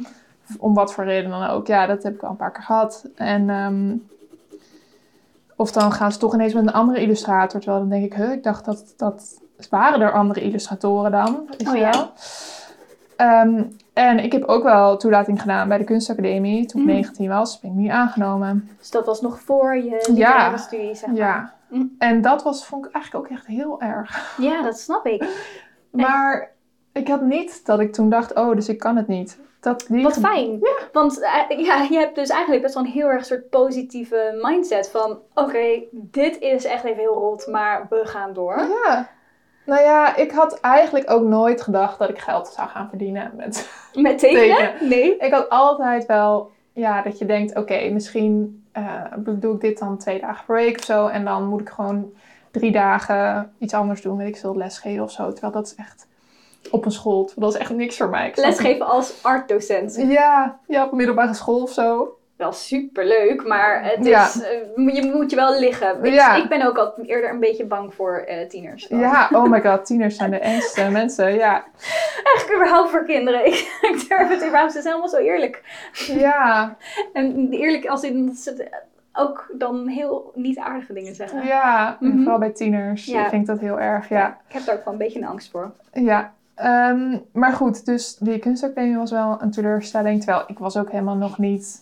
Om wat voor reden dan ook. Ja, dat heb ik al een paar keer gehad. En, ehm, of dan gaan ze toch ineens met een andere illustrator. Terwijl dan denk ik, huh, ik dacht dat, dat waren er andere illustratoren dan. Weet Oh ja. wel? Ehm, en ik heb ook wel toelating gedaan bij de kunstacademie. Toen ik Mm. 19 was, ben ik niet aangenomen. Dus dat was nog voor je Ja. studie, zeg maar. Ja. Mm. En dat was, vond ik eigenlijk ook echt heel erg. Ja, dat snap ik. Maar ik had niet dat ik toen dacht, oh, dus ik kan het niet. Dat, die Wat fijn. Want eh, ja, je hebt dus eigenlijk best wel een heel erg soort positieve mindset van... Oké, dit is echt even heel rot, maar we gaan door. Ja. Nou ja, ik had eigenlijk ook nooit gedacht dat ik geld zou gaan verdienen met Met tekenen? Tekenen. Nee. Ik had altijd wel, ja, dat je denkt, oké, misschien eh, doe ik dit dan twee dagen per week of zo. En dan moet ik gewoon drie dagen iets anders doen, weet ik veel, lesgeven of zo. Terwijl dat is echt op een school, dat is echt niks voor mij. Ik Lesgeven als artdocent. Ja, ja, op een middelbare school of zo. Wel superleuk, maar het Ja. is, eh, je moet je wel liggen. Ik, Ja. ik ben ook al eerder een beetje bang voor eh, tieners. dan. Ja, oh my god, tieners zijn de engste mensen. Ja, Eigenlijk überhaupt voor kinderen. Ik, ik durf het überhaupt, ze zijn allemaal zo eerlijk. ja, En eerlijk als in ook dan heel niet aardige dingen zeggen. ja. Mhm. vooral bij tieners Ja. vind ik dat heel erg, ja. Ik heb daar ook wel een beetje een angst voor. Ja, ehm, maar goed, dus die kunstacademie was wel een teleurstelling. Terwijl ik was ook helemaal nog niet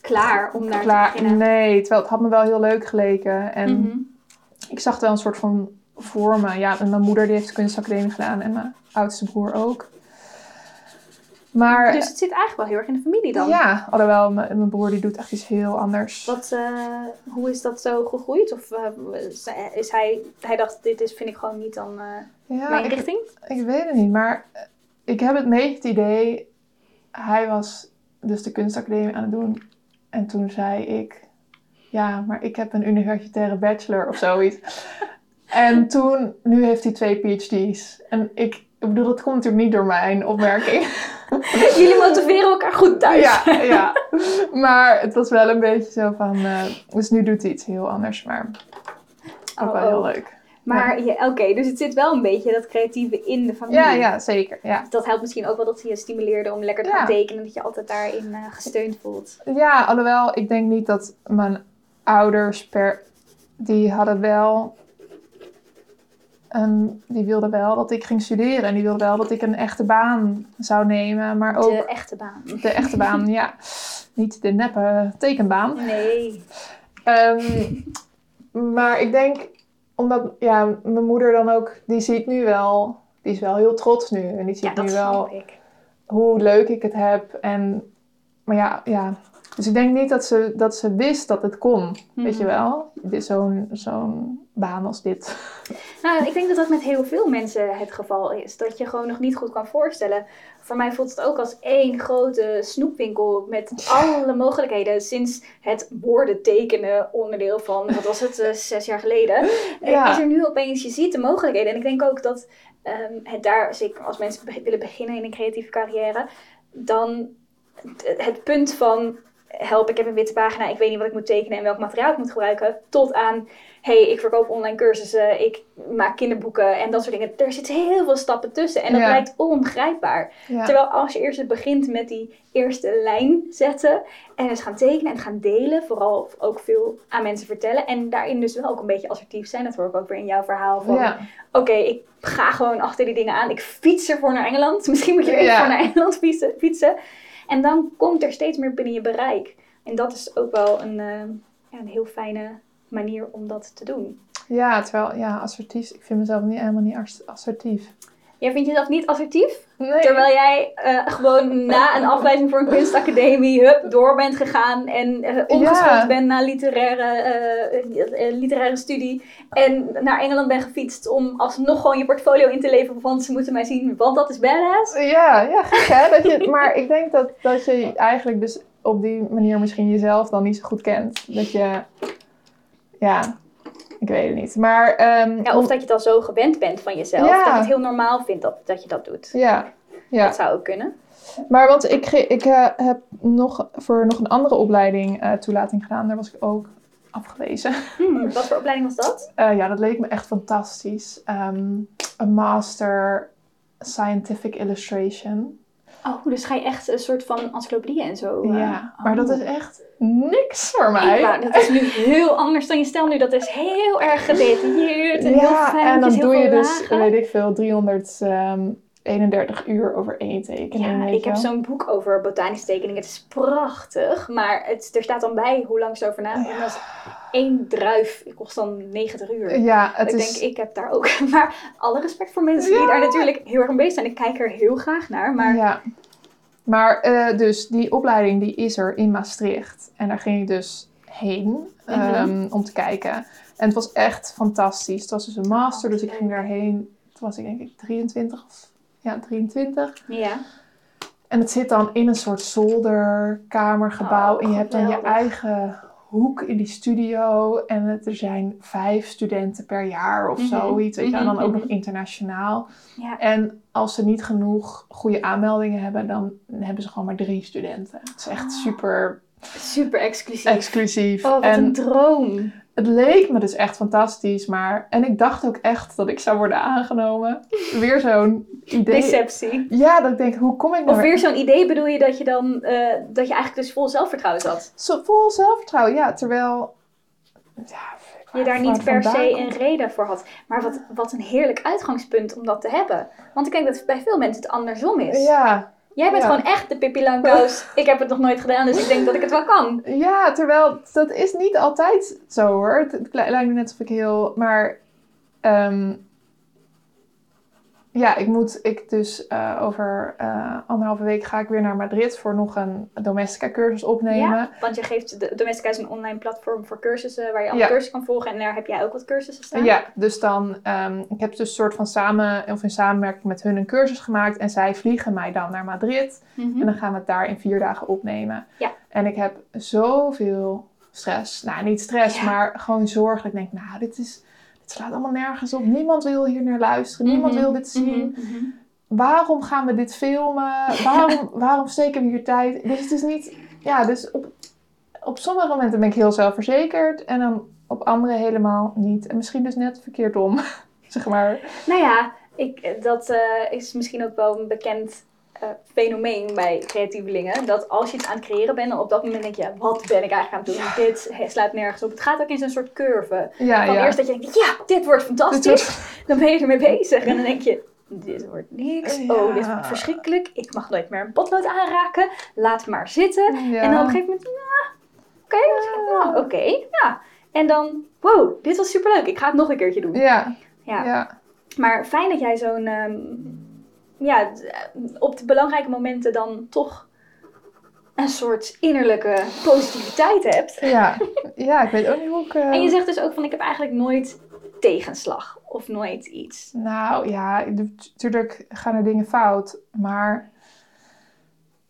Klaar om daar te beginnen. Nee, terwijl het had me wel heel leuk geleken. En Mhm. ik zag wel een soort van voor me. Ja, en mijn moeder die heeft de kunstacademie gedaan en mijn oudste broer ook. Maar Dus het zit eigenlijk wel heel erg in de familie dan. ja, alhoewel mijn, mijn broer die doet echt iets heel anders. Wat, eh, hoe is dat zo gegroeid? Of eh, is hij, hij dacht, dit is, vind ik gewoon niet dan eh, Ja, mijn ik, richting? ik weet het niet, maar eh, ik heb het beetje het idee, hij was dus de kunstacademie aan het doen. En toen zei ik, ja, maar ik heb een universitaire bachelor of zoiets. en toen, nu heeft hij twee PhD's. En ik, ik bedoel, dat komt natuurlijk niet door mijn opmerking. Jullie motiveren elkaar goed thuis. ja, ja. Maar het was wel een beetje zo van, eh, dus nu doet hij iets heel anders, maar ook Oh, wel heel oh. leuk. Maar ja, oké, dus het zit wel een beetje dat creatieve in de familie. Ja, ja, zeker, ja. Dat helpt misschien ook wel dat ze je stimuleerde om lekker te gaan tekenen. Dat je altijd daarin eh, gesteund voelt. Ja, alhoewel ik denk niet dat mijn ouders per... Die hadden wel... Een, die wilden wel dat ik ging studeren. En die wilden wel dat ik een echte baan zou nemen. Maar ook De echte baan. de echte baan, ja. Niet de neppe tekenbaan. Nee. Ehm, maar ik denk, omdat ja, mijn moeder dan ook... Die ziet nu wel... Die is wel heel trots nu. En die ziet Ja, dat nu wel ik. hoe leuk ik het heb. En, maar ja, ja. Dus ik denk niet dat ze, dat ze wist dat het kon. Weet je Mhm. wel? Zo'n zo'n baan als dit. Nou, ik denk dat dat met heel veel mensen het geval is. Dat je gewoon nog niet goed kan voorstellen. Voor mij voelt het ook als één grote snoepwinkel met alle mogelijkheden. Sinds het woorden tekenen onderdeel van, wat was het, eh, zes jaar geleden. Ja. Is er nu opeens, je ziet de mogelijkheden. En ik denk ook dat ehm, het daar, zeker als mensen willen beginnen in een creatieve carrière, dan het punt van help, ik heb een witte pagina, ik weet niet wat ik moet tekenen en welk materiaal ik moet gebruiken, tot aan hey, ik verkoop online cursussen, ik maak kinderboeken en dat soort dingen. Er zitten heel veel stappen tussen en dat Ja. lijkt ongrijpbaar. Ja. Terwijl als je eerst begint met die eerste lijn zetten en eens gaan tekenen en gaan delen, vooral ook veel aan mensen vertellen en daarin dus wel ook een beetje assertief zijn. Dat hoor ik ook weer in jouw verhaal van, ja. oké, ik ga gewoon achter die dingen aan. Ik fiets ervoor naar Engeland. Misschien moet je even Ja. voor naar Engeland fietsen, fietsen. En dan komt er steeds meer binnen je bereik. En dat is ook wel een, eh, ja, een heel fijne manier om dat te doen. ja, terwijl, ja, assertief. Ik vind mezelf niet, helemaal niet assertief. Jij vindt jezelf niet assertief? Nee. Terwijl jij eh, gewoon na een afleiding voor een kunstacademie hup, door bent gegaan en eh omgeschoold Ja. bent naar literaire, eh, literaire studie. En naar Engeland bent gefietst om alsnog gewoon je portfolio in te leveren. Want ze moeten mij zien, want dat is badass. Ja, ja, gek hè? Dat je, maar ik denk dat, dat je eigenlijk dus op die manier misschien jezelf dan niet zo goed kent. Dat je, ja, ik weet het niet. Maar, ehm, Ja, of dat je het al zo gewend bent van jezelf, Ja. dat je het heel normaal vindt dat, dat je dat doet. ja, ja. Dat zou ook kunnen. Maar want ik, ik eh, heb nog voor nog een andere opleiding eh, toelating gedaan. Daar was ik ook afgewezen. Hmm, wat voor opleiding was dat? Eh, ja, dat leek me echt fantastisch. Ehm, een master scientific illustration. Oh, dus ga je echt een soort van encyclopedie en zo. eh, ja, maar oh. dat is echt niks voor mij. Ja, dat is nu heel anders dan je stel nu. Dat is heel erg gedetailleerd en heel fijn. en dan doe je dus, lagen. weet ik veel, 331 uur over één tekening. Ja, ik heb zo'n boek over botanische tekeningen. Het is prachtig, maar het, er staat dan bij hoe lang ze over na. En dat is één druif kost dan 90 uur. Ja, het ik is... denk, ik heb daar ook. Maar alle respect voor mensen die Ja. daar natuurlijk heel erg mee bezig zijn. Ik kijk er heel graag naar. Maar Ja. Maar eh, dus die opleiding die is er in Maastricht. En daar ging ik dus heen Mhm. ehm, om te kijken. En het was echt fantastisch. Het was dus een master, dus ik ging daarheen. Toen was ik denk ik 23 of ja, 23. ja, En het zit dan in een soort zolderkamergebouw. Oh, en je hebt dan je eigen hoek in die studio. En het, er zijn vijf studenten per jaar of Mhm. zoiets. Weet je, en dan ook Mhm, nog internationaal. ja. En als ze niet genoeg goede aanmeldingen hebben, dan hebben ze gewoon maar drie studenten. Het is echt Ah. super super exclusief. exclusief. Oh, wat en een droom. Het leek me dus echt fantastisch, maar... En ik dacht ook echt dat ik zou worden aangenomen. Weer zo'n idee. Deceptie. Ja, dat ik denk, hoe kom ik nou Of weer zo'n idee bedoel je dat je dan, eh, dat je eigenlijk dus vol zelfvertrouwen zat. Zo vol zelfvertrouwen, ja. Terwijl... Ja, Je daar niet per se een reden voor had. Maar wat, wat een heerlijk uitgangspunt om dat te hebben. Want ik denk dat het bij veel mensen het andersom is. Ja, Jij bent ja. gewoon echt de Pippi Langkous. ik heb het nog nooit gedaan, dus ik denk dat ik het wel kan. ja, terwijl dat is niet altijd zo hoor. Het, lijkt me net alsof ik heel... Maar... ehm, ja, ik moet... Ik dus eh, over eh, anderhalve week ga ik weer naar Madrid voor nog een domestica cursus opnemen. Ja, want je geeft de Domestica is een online platform voor cursussen waar je alle Ja. cursussen kan volgen. En daar heb jij ook wat cursussen staan. Ja, dus dan, ehm, ik heb dus een soort van samen, of in samenwerking met hun een cursus gemaakt. En zij vliegen mij dan naar Madrid. Mhm. En dan gaan we het daar in vier dagen opnemen. Ja. En ik heb zoveel stress. Nou, niet stress, Ja. maar gewoon zorg. Dat ik denk, nou, dit, is, dit slaat allemaal nergens op. Niemand wil hier naar luisteren. Niemand Mhm. wil dit zien. Mhm, mhm. Waarom gaan we dit filmen? Waarom, waarom steken we hier tijd? Dus het is niet... Ja, dus op, op sommige momenten ben ik heel zelfverzekerd. En dan op andere helemaal niet. En misschien dus net verkeerd om. zeg maar. Nou ja, ik, dat eh, is misschien ook wel een bekend eh, fenomeen bij creatievelingen. Dat als je iets aan het creëren bent, dan op dat moment denk je, wat ben ik eigenlijk aan het doen? Dit slaat nergens op. Het gaat ook in zo'n soort curve. Ja, Van ja. eerst dat je denkt, ja, dit wordt fantastisch. Dit wordt- Dan ben je ermee bezig. En dan denk je, dit wordt niks. Ja. Oh, dit wordt verschrikkelijk. Ik mag nooit meer een potlood aanraken. Laat maar zitten. En dan op een gegeven moment, nou, oké, nou, oké, ja. En dan, wow, dit was superleuk. Ik ga het nog een keertje doen. Ja, Ja. ja. Maar fijn dat jij zo'n, ehm, ja, op de belangrijke momenten dan toch een soort innerlijke positiviteit hebt. Ja. ja, ik weet ook niet hoe ik... eh, En je zegt dus ook van, ik heb eigenlijk nooit tegenslag of nooit iets. Nou ja, natuurlijk gaan er dingen fout. Maar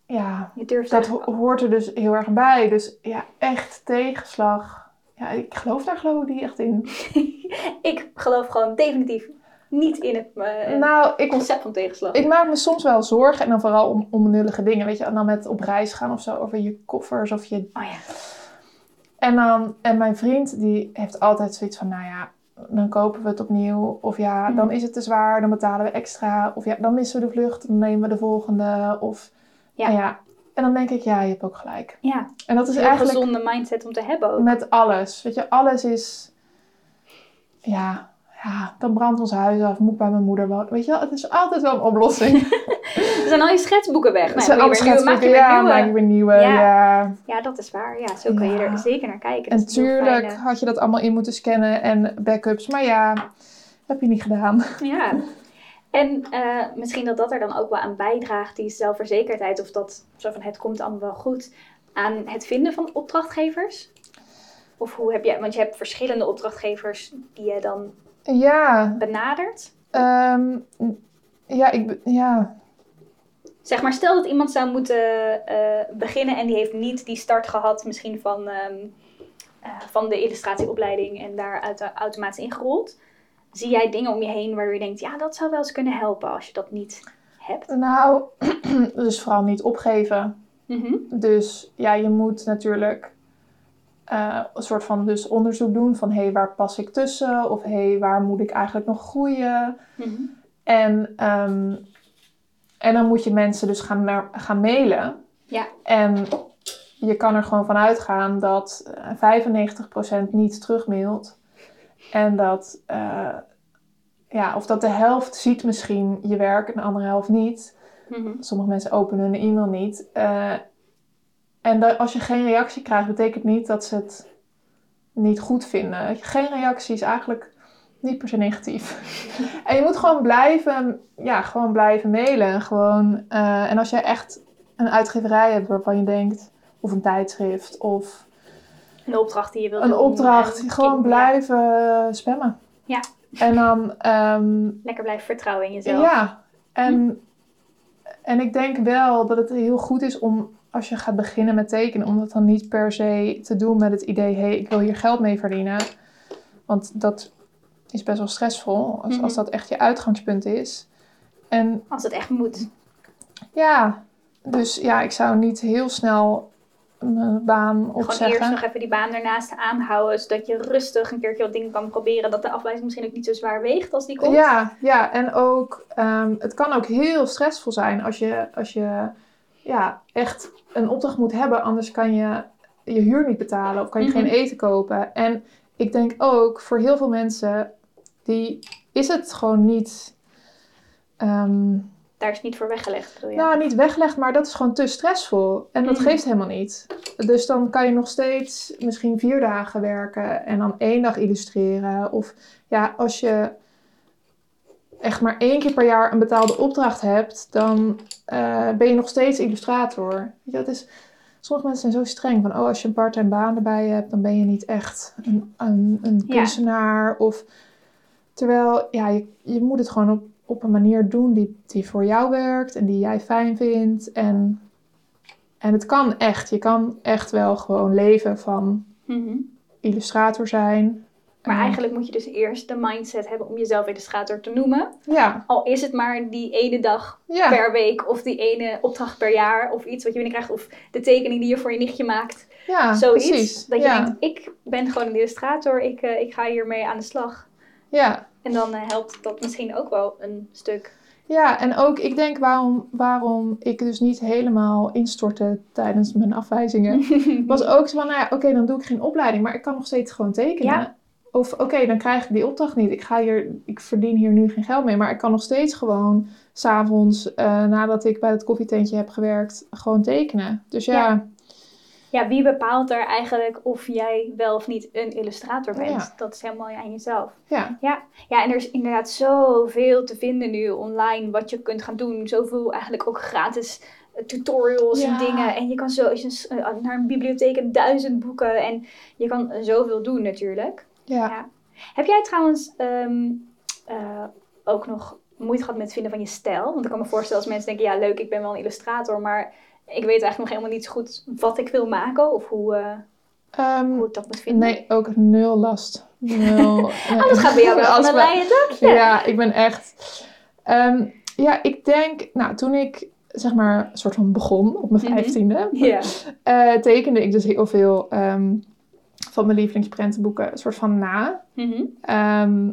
ja, dat ho- hoort er dus heel erg bij. Dus ja, echt tegenslag. Ja, ik geloof daar geloof ik niet echt in. ik geloof gewoon definitief niet in het eh, Nou, ik, concept van tegenslag. ik maak me soms wel zorgen. En dan vooral om onbenullige dingen. Weet je, en dan met op reis gaan of zo. Over je koffers of je Oh ja. En, dan, en mijn vriend die heeft altijd zoiets van, nou ja, dan kopen we het opnieuw. Of ja, Hmm. dan is het te zwaar, dan betalen we extra. Of ja, dan missen we de vlucht, dan nemen we de volgende. Of Ja. en ja. En dan denk ik, ja, je hebt ook gelijk. Ja, En dat is een heel eigenlijk gezonde mindset om te hebben ook. met alles. Weet je, alles is, ja, ja, dan brandt ons huis af, moet ik bij mijn moeder wonen. Weet je wel, het is altijd wel een oplossing. Er zijn al je schetsboeken weg. Nou, Zijn nieuwe, je schetsboeken, weer ja, nieuwe. maak je weer nieuwe, Ja. ja. Ja, dat is waar. Ja, zo kun je er zeker naar kijken. En Dat is een heel tuurlijk fijne- had je dat allemaal in moeten scannen en backups. Maar ja, heb je niet gedaan. Ja. En eh, misschien dat dat er dan ook wel aan bijdraagt, die zelfverzekerdheid, of dat zo van het komt allemaal wel goed, aan het vinden van opdrachtgevers? Of hoe heb je, want je hebt verschillende opdrachtgevers die je dan Ja, benadert. ehm, ja, ik, ja, zeg maar, stel dat iemand zou moeten eh, beginnen en die heeft niet die start gehad, misschien van, ehm, eh, van de illustratieopleiding en daar uit, automatisch ingerold. Zie jij dingen om je heen waar je denkt, ja, dat zou wel eens kunnen helpen als je dat niet hebt? Nou, dus vooral niet opgeven. Mhm. Dus ja, je moet natuurlijk eh, een soort van dus onderzoek doen van hé, hey, waar pas ik tussen? Of hé, hey, waar moet ik eigenlijk nog groeien? Mhm. En, ehm, en dan moet je mensen dus gaan, gaan mailen. Ja. En je kan er gewoon van uitgaan dat eh, 95% niet terugmailt. En dat, eh, ja, of dat de helft ziet misschien je werk en de andere helft niet. Mhm. Sommige mensen openen hun e-mail niet. Eh, en dat, als je geen reactie krijgt, betekent niet dat ze het niet goed vinden. Geen reactie is eigenlijk niet per se negatief. en je moet gewoon blijven, ja, gewoon blijven mailen. Gewoon, eh, en als jij echt een uitgeverij hebt waarvan je denkt, of een tijdschrift, of Een opdracht die je wilt een doen opdracht, en gewoon kind- blijven spammen. Ja. En dan, ehm, lekker blijven vertrouwen in jezelf. ja, en, en ik denk wel dat het heel goed is om, als je gaat beginnen met tekenen, om dat dan niet per se te doen met het idee, hé, hey, ik wil hier geld mee verdienen. Want dat is best wel stressvol, als, als Mhm. dat echt je uitgangspunt is. En Als het echt moet. ja, dus ja, ik zou niet heel snel mijn baan Gewoon eerst opzeggen. nog even die baan ernaast aanhouden, zodat je rustig een keertje wat dingen kan proberen. Dat de afwijzing misschien ook niet zo zwaar weegt als die komt. Ja, ja, en ook, ehm, het kan ook heel stressvol zijn als je, als je ja, echt een opdracht moet hebben, anders kan je je huur niet betalen of kan je Mhm. geen eten kopen. En ik denk ook voor heel veel mensen, die is het gewoon niet, ehm, Daar is niet voor weggelegd, bedoel je? nou niet weggelegd, maar dat is gewoon te stressvol. En dat Mhm. geeft helemaal niet. Dus dan kan je nog steeds misschien vier dagen werken en dan één dag illustreren. Of ja, als je echt maar één keer per jaar een betaalde opdracht hebt, dan eh, ben je nog steeds illustrator. Je, dat is, sommige mensen zijn zo streng van, oh, als je een part-time baan erbij hebt, dan ben je niet echt een, een, een Ja. kunstenaar. Of, terwijl, ja, je, je moet het gewoon op, op een manier doen die, die voor jou werkt en die jij fijn vindt. En, en het kan echt. Je kan echt wel gewoon leven van Mhm. illustrator zijn. Maar eigenlijk moet je dus eerst de mindset hebben om jezelf illustrator te noemen. Ja, Al is het maar die ene dag ja. per week of die ene opdracht per jaar of iets wat je binnenkrijgt. Of de tekening die je voor je nichtje maakt. ja Zoiets. precies. Dat je ja. denkt, ik ben gewoon een illustrator, ik, eh, ik ga hiermee aan de slag. ja. En dan eh, helpt dat misschien ook wel een stuk. Ja, en ook ik denk waarom, waarom ik dus niet helemaal instortte tijdens mijn afwijzingen. Was ook zo van, nou ja, oké, dan doe ik geen opleiding, maar ik kan nog steeds gewoon tekenen. Ja. Of oké, dan krijg ik die opdracht niet. Ik, ga hier, ik verdien hier nu geen geld mee, maar ik kan nog steeds gewoon s'avonds, eh nadat ik bij het koffietentje heb gewerkt, gewoon tekenen. Dus ja, Ja. Ja, wie bepaalt er eigenlijk of jij wel of niet een illustrator bent? Ja. Dat is helemaal aan jezelf. ja, Ja, ja, en er is inderdaad zoveel te vinden nu online wat je kunt gaan doen. Zoveel eigenlijk ook gratis eh, tutorials en dingen. En je kan zo als je eh, naar een bibliotheek en duizend boeken. En je kan zoveel doen natuurlijk. Ja. Ja. Heb jij trouwens ehm, eh, ook nog moeite gehad met het vinden van je stijl? Want ik kan me voorstellen als mensen denken, ja leuk, ik ben wel een illustrator, maar ik weet eigenlijk nog helemaal niet zo goed wat ik wil maken of hoe, eh, Ehm, hoe ik dat moet vinden. nee, ook nul last. Nul. Oh, dat gaat bij jou wel van Als een dakje. Ja, ik ben echt. Ehm, ja, ik denk, nou, toen ik zeg maar een soort van begon op mijn Mhm. vijftiende, eh, tekende ik dus heel veel van mijn lievelingsprentenboeken een soort van na. Mhm. Ehm,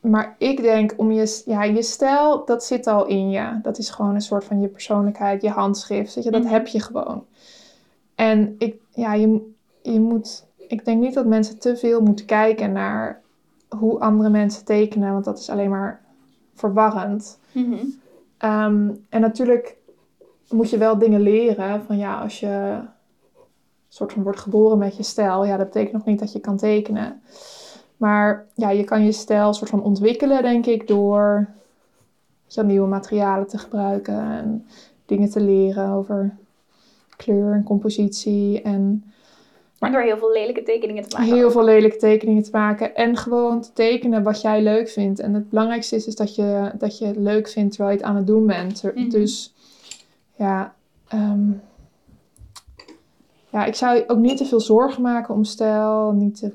maar ik denk om je, ja, je stijl, dat zit al in je. Dat is gewoon een soort van je persoonlijkheid, je handschrift. Weet je, dat Mhm. heb je gewoon. En ik, ja, je, je moet, ik denk niet dat mensen te veel moeten kijken naar hoe andere mensen tekenen, want dat is alleen maar verwarrend. Mhm. Ehm, en natuurlijk moet je wel dingen leren. Van ja, als je soort van wordt geboren met je stijl, ja, dat betekent nog niet dat je kan tekenen. Maar ja, je kan je stijl soort van ontwikkelen, denk ik, door zo nieuwe materialen te gebruiken en dingen te leren over kleur en compositie. En Maar door heel veel lelijke tekeningen te maken. Heel veel lelijke tekeningen te maken. En gewoon te tekenen wat jij leuk vindt. En het belangrijkste is, is dat, je, dat je het leuk vindt terwijl je het aan het doen bent. Mhm. Dus ja, ehm, ja, ik zou ook niet te veel zorgen maken om stijl. Niet te,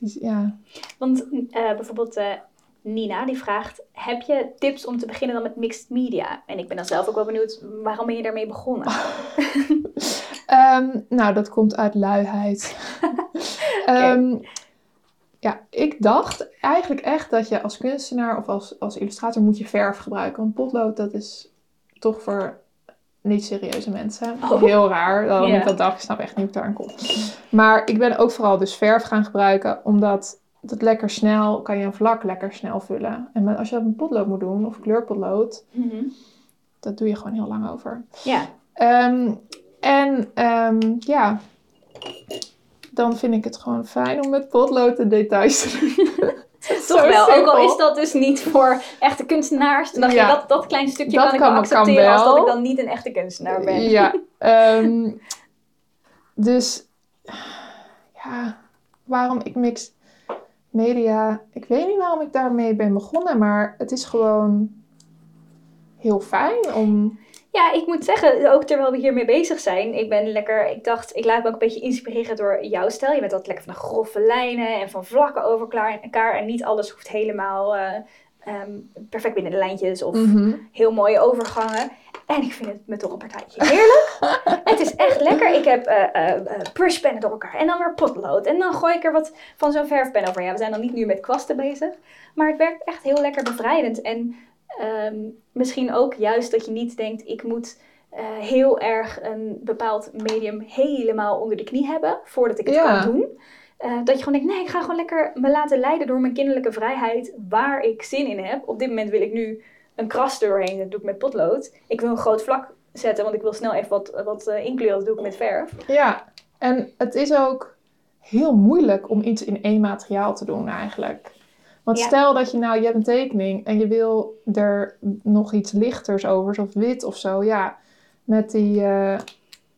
is- ja. Want eh, bijvoorbeeld eh, Nina die vraagt: Heb je tips om te beginnen dan met mixed media? En ik ben dan zelf ook wel benieuwd, waarom ben je daarmee begonnen? Ehm, nou, dat komt uit luiheid. Ehm, ja, ik dacht eigenlijk echt dat je als kunstenaar of als, als illustrator moet je verf gebruiken. Want potlood, dat is toch voor niet serieuze mensen. Oh. Heel raar waarom Ja. ik dat dacht. Ik snap echt niet hoe ik daar aan kom. Maar ik ben ook vooral dus verf gaan gebruiken, omdat het lekker snel, kan je een vlak lekker snel vullen. En als je dat met potlood moet doen, of kleurpotlood, Mhm. dat doe je gewoon heel lang over. Ja, Ehm, en ehm, ja, dan vind ik het gewoon fijn om met potlood de details te doen. toch wel. Ook al is dat dus niet voor echte kunstenaars. Dan dacht Ja. je, dat, dat klein stukje Dat kan ik kan accepteren als dat ik dan niet een echte kunstenaar ben. Ja, ehm, dus ja, waarom ik mix media, ik weet niet waarom ik daarmee ben begonnen, maar het is gewoon heel fijn om, Ja, ik moet zeggen, ook terwijl we hiermee bezig zijn, ik ben lekker, ik dacht, ik laat me ook een beetje inspireren door jouw stijl. Je bent altijd lekker van de grove lijnen en van vlakken over elkaar en niet alles hoeft helemaal eh, ehm, perfect binnen de lijntjes of Mhm. heel mooie overgangen. En ik vind het me toch een partijtje heerlijk. het is echt lekker. Ik heb eh, brushpennen door elkaar en dan weer potlood. En dan gooi ik er wat van zo'n verfpen over. Ja, we zijn dan niet nu met kwasten bezig. Maar het werkt echt heel lekker bevrijdend. En ehm, misschien ook juist dat je niet denkt, ik moet eh, heel erg een bepaald medium helemaal onder de knie hebben voordat ik het Ja. kan doen. Eh, dat je gewoon denkt, nee, ik ga gewoon lekker me laten leiden door mijn kinderlijke vrijheid waar ik zin in heb. Op dit moment wil ik nu een kras doorheen, dat doe ik met potlood. Ik wil een groot vlak zetten, want ik wil snel even wat, wat eh, inkleuren, dat doe ik met verf. Ja, en het is ook heel moeilijk om iets in één materiaal te doen eigenlijk. Want Ja. stel dat je nou, je hebt een tekening en je wil er nog iets lichters over, zoals wit of zo. Ja, met die eh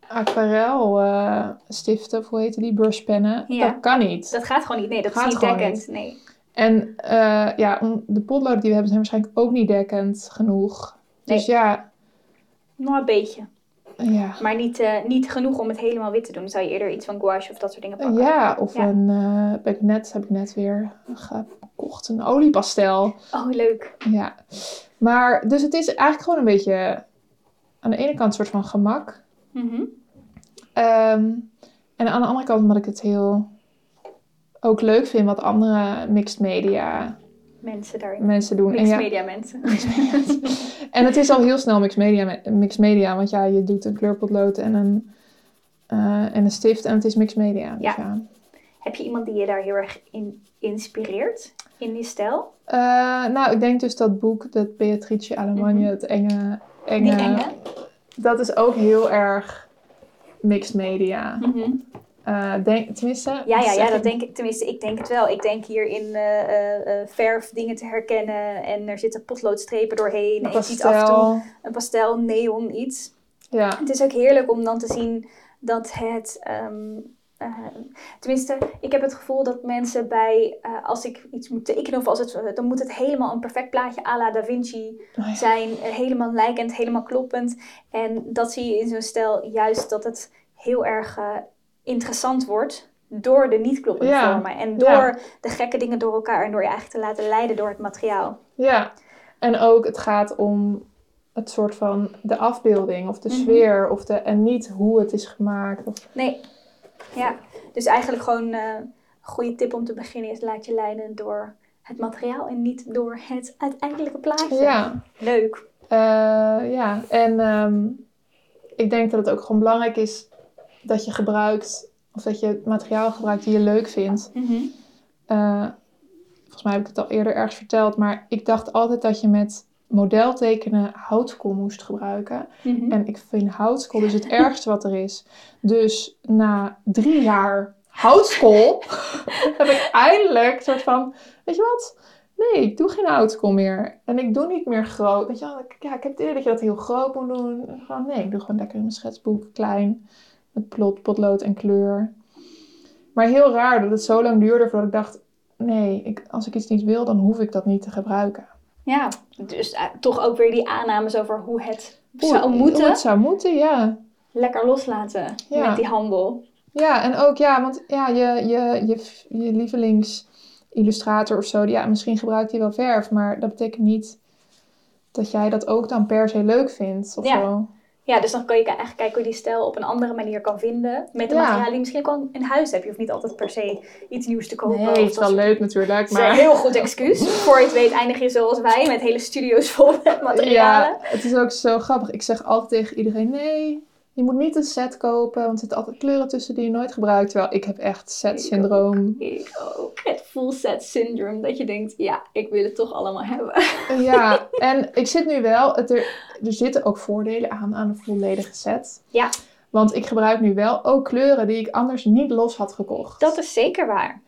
aquarel eh, stiften, of hoe heet die, brushpennen, Ja. dat kan niet. Dat gaat gewoon niet, nee, dat Gaat is niet dekkend. Nee. En eh, ja, de potloden die we hebben zijn waarschijnlijk ook niet dekkend genoeg. Dus ja, Nog een beetje. ja. Maar niet, niet genoeg om het helemaal wit te doen. Dan zou je eerder iets van gouache of dat soort dingen pakken. Ja, of Ja. een, ik net, heb ik net weer gekocht, een oliepastel. Oh, leuk. Ja, maar dus het is eigenlijk gewoon een beetje aan de ene kant een soort van gemak. Mhm. Ehm, en aan de andere kant omdat ik het heel ook leuk vind wat andere mixed media Mensen daarin. mensen doen. Mixed en, ja, media mensen. en het is al heel snel mixed media, mixed media want ja, je doet een kleurpotlood en een, eh, en een stift en het is mixed media. Dus ja. Heb je iemand die je daar heel erg in inspireert? In die stijl? Eh, nou, ik denk dus dat boek, dat Beatrice Alemanni, Mhm. het enge, enge, Die enge? dat is ook heel erg mixed media. Mhm. Eh, denk, tenminste, Ja, ja, ja, ik- dat denk ik. Tenminste, ik denk het wel. Ik denk hier in eh, verf dingen te herkennen. En er zitten potloodstrepen doorheen. En je ziet af en toe pastel. een pastel, neon, iets. Ja, Het is ook heerlijk om dan te zien dat het. ehm, eh, tenminste, ik heb het gevoel dat mensen bij. eh, als ik iets moet tekenen of als het. dan moet het helemaal een perfect plaatje à la Da Vinci Oh ja. zijn. eh, helemaal lijkend, helemaal kloppend. En dat zie je in zo'n stijl juist dat het heel erg eh, interessant wordt. Door de niet kloppende Ja, vormen. En door ja. de gekke dingen door elkaar. En door je eigenlijk te laten leiden door het materiaal. ja. En ook het gaat om het soort van de afbeelding of de Mhm. sfeer of de, en niet hoe het is gemaakt. Of, Nee. Ja, dus eigenlijk gewoon eh, een goede tip om te beginnen is laat je leiden door het materiaal en niet door het uiteindelijke plaatje. ja. Leuk. Eh, ja, en ehm, ik denk dat het ook gewoon belangrijk is dat je gebruikt, of dat je het materiaal gebruikt die je leuk vindt. Mhm. Eh, volgens mij heb ik het al eerder ergens verteld, maar ik dacht altijd dat je met modeltekenen houtskool moest gebruiken. Mhm. En ik vind houtskool dus het ergste wat er is. Dus na drie jaar houtskool heb ik eindelijk een soort van, weet je wat? Nee, ik doe geen houtskool meer. En ik doe niet meer groot. Weet je wel, ik- ja, ik heb het idee dat je dat heel groot moet doen. Gewoon, nee, ik doe gewoon lekker in mijn schetsboek, klein, met plot, potlood en kleur. Maar heel raar dat het zo lang duurde voordat ik dacht... Nee, ik, als ik iets niet wil, dan hoef ik dat niet te gebruiken. Ja, dus eh, toch ook weer die aannames over hoe het Hoe- zou moeten. Hoe het zou moeten, ja. Lekker loslaten Ja. met die handel. Ja, en ook, ja, want ja, je, je, je, je lievelingsillustrator of zo, die- ja, misschien gebruikt hij wel verf, maar dat betekent niet dat jij dat ook dan per se leuk vindt of Ja. zo. Ja, dus dan kan je eigenlijk kijken hoe je die stijl op een andere manier kan vinden. Met de Ja. materialen die je misschien ook in huis hebt. Je hoeft niet altijd per se iets nieuws te kopen. Nee, het is wel leuk natuurlijk, Het is een maar... heel goed excuus. Voor je het weet eindig je zoals wij met hele studio's vol met materialen. Ja, het is ook zo grappig. Ik zeg altijd tegen iedereen, nee, je moet niet een set kopen, want er zitten altijd kleuren tussen die je nooit gebruikt. Terwijl ik heb echt set-syndroom. Ik ook. Het full set syndrome. Dat je denkt, ja, ik wil het toch allemaal hebben. Ja, en ik zit nu wel, het er, er zitten ook voordelen aan, aan een volledige set. Ja. Want ik gebruik nu wel ook kleuren die ik anders niet los had gekocht. Dat is zeker waar.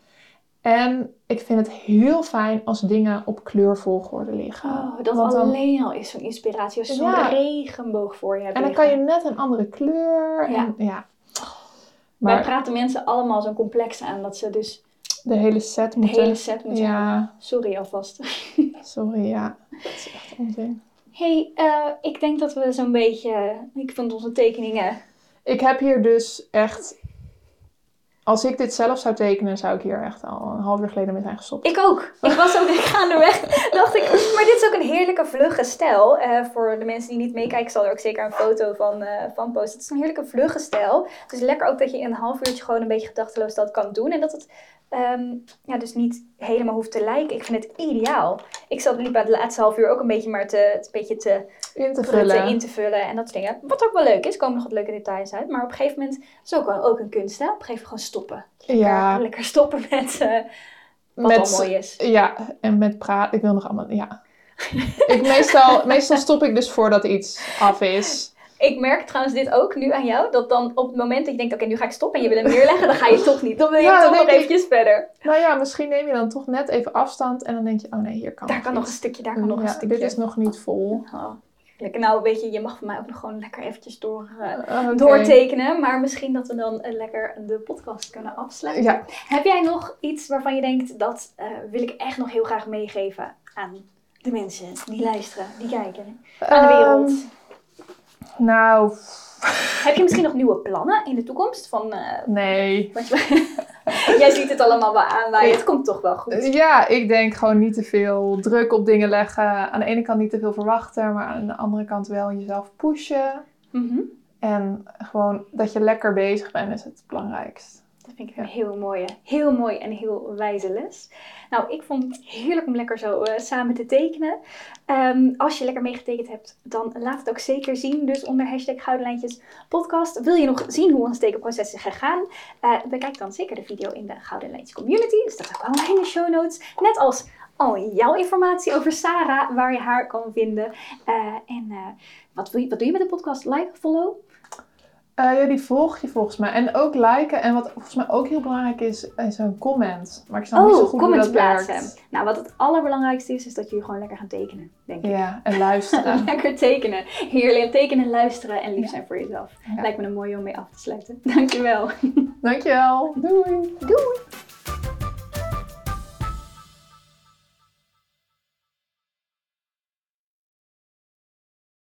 En ik vind het heel fijn als dingen op kleurvolgorde liggen. Oh, dat Want dan- alleen al is zo'n inspiratie. Als je zo'n Ja. regenboog voor je hebt En dan kan je net een andere kleur. Ja. En, ja. Wij Maar praten mensen allemaal zo'n complex aan dat ze dus de hele set de moeten... hele set moeten hebben. Ja, Sorry alvast. sorry, ja. Dat is echt onzin. hey, eh, ik denk dat we zo'n beetje... Ik vond onze tekeningen... Ik heb hier dus echt... Als ik dit zelf zou tekenen, zou ik hier echt al een half uur geleden mee zijn gestopt. Ik ook. Ik was ook gaandeweg. dacht ik, maar dit is ook een heerlijke vlugge stijl. Eh, voor de mensen die niet meekijken, zal er ook zeker een foto van, eh, van posten. Het is een heerlijke vlugge stijl. Het is lekker ook dat je in een half uurtje gewoon een beetje gedachteloos dat kan doen. En dat het ehm, ja, dus niet helemaal hoeft te lijken. Ik vind het ideaal. Ik zat liep het laatste half uur ook een beetje maar te, een beetje te In te vullen. in te vullen en dat soort dingen. Wat ook wel leuk is, komen nog wat leuke details uit. Maar op een gegeven moment is ook wel ook een kunst, hè? Op een gegeven moment gewoon stoppen. Ja, Lekker, lekker stoppen met eh, wat al mooi is. Ja, en met praten. Ik wil nog allemaal, ja. ik meestal, meestal stop ik dus voordat iets af is. Ik merk trouwens dit ook nu aan jou. Dat dan op het moment dat je denkt, oké, nu ga ik stoppen en je wil hem neerleggen, dan ga je toch niet. Dan wil je Ja, toch nog ik- eventjes verder. Nou ja, misschien neem je dan toch net even afstand en dan denk je, oh nee, hier kan Daar kan nog een stukje, daar kan nog Ja, een stukje. Dit is nog niet vol. Oh, Nou, weet je, je mag van mij ook nog gewoon lekker eventjes door, oké. doortekenen. Maar misschien dat we dan eh, lekker de podcast kunnen afsluiten. Ja, Heb jij nog iets waarvan je denkt, dat eh, wil ik echt nog heel graag meegeven aan de mensen die luisteren, die kijken, aan de wereld? Ehm, nou, Heb je misschien nog nieuwe plannen in de toekomst? Van, nee. wat je- Jij ziet het allemaal wel aan, maar het komt toch wel goed. Ja, ik denk gewoon niet te veel druk op dingen leggen. Aan de ene kant niet te veel verwachten, maar aan de andere kant wel jezelf pushen. Mhm. En gewoon dat je lekker bezig bent is het belangrijkst. Dat vind ik een heel mooie, heel mooi en heel wijze les. Nou, ik vond het heerlijk om lekker zo eh, samen te tekenen. Ehm, als je lekker meegetekend hebt, dan laat het ook zeker zien. Dus onder hashtag Gouden Lijntjes podcast. Wil je nog zien hoe ons tekenproces is gegaan? Eh, bekijk dan zeker de video in de Gouden Lijntjes community. Dus dat ook allemaal in de show notes. Net als al jouw informatie over Sarah, waar je haar kan vinden. Eh, en wat, wil je, wat doe je met de podcast? Like, follow? Eh, ja, die volg je volgens mij. En ook liken. En wat volgens mij ook heel belangrijk is, is een comment. Maar ik snap niet zo Oh, goed comments hoe dat plaatsen. werkt. Nou, wat het allerbelangrijkste is, is dat jullie gewoon lekker gaan tekenen, denk ik. Ja, en luisteren. Lekker tekenen. Heerlijk tekenen, luisteren en lief zijn voor jezelf. Ja. Lijkt me een mooie om mee af te sluiten. Dankjewel. Dankjewel. Doei. Doei!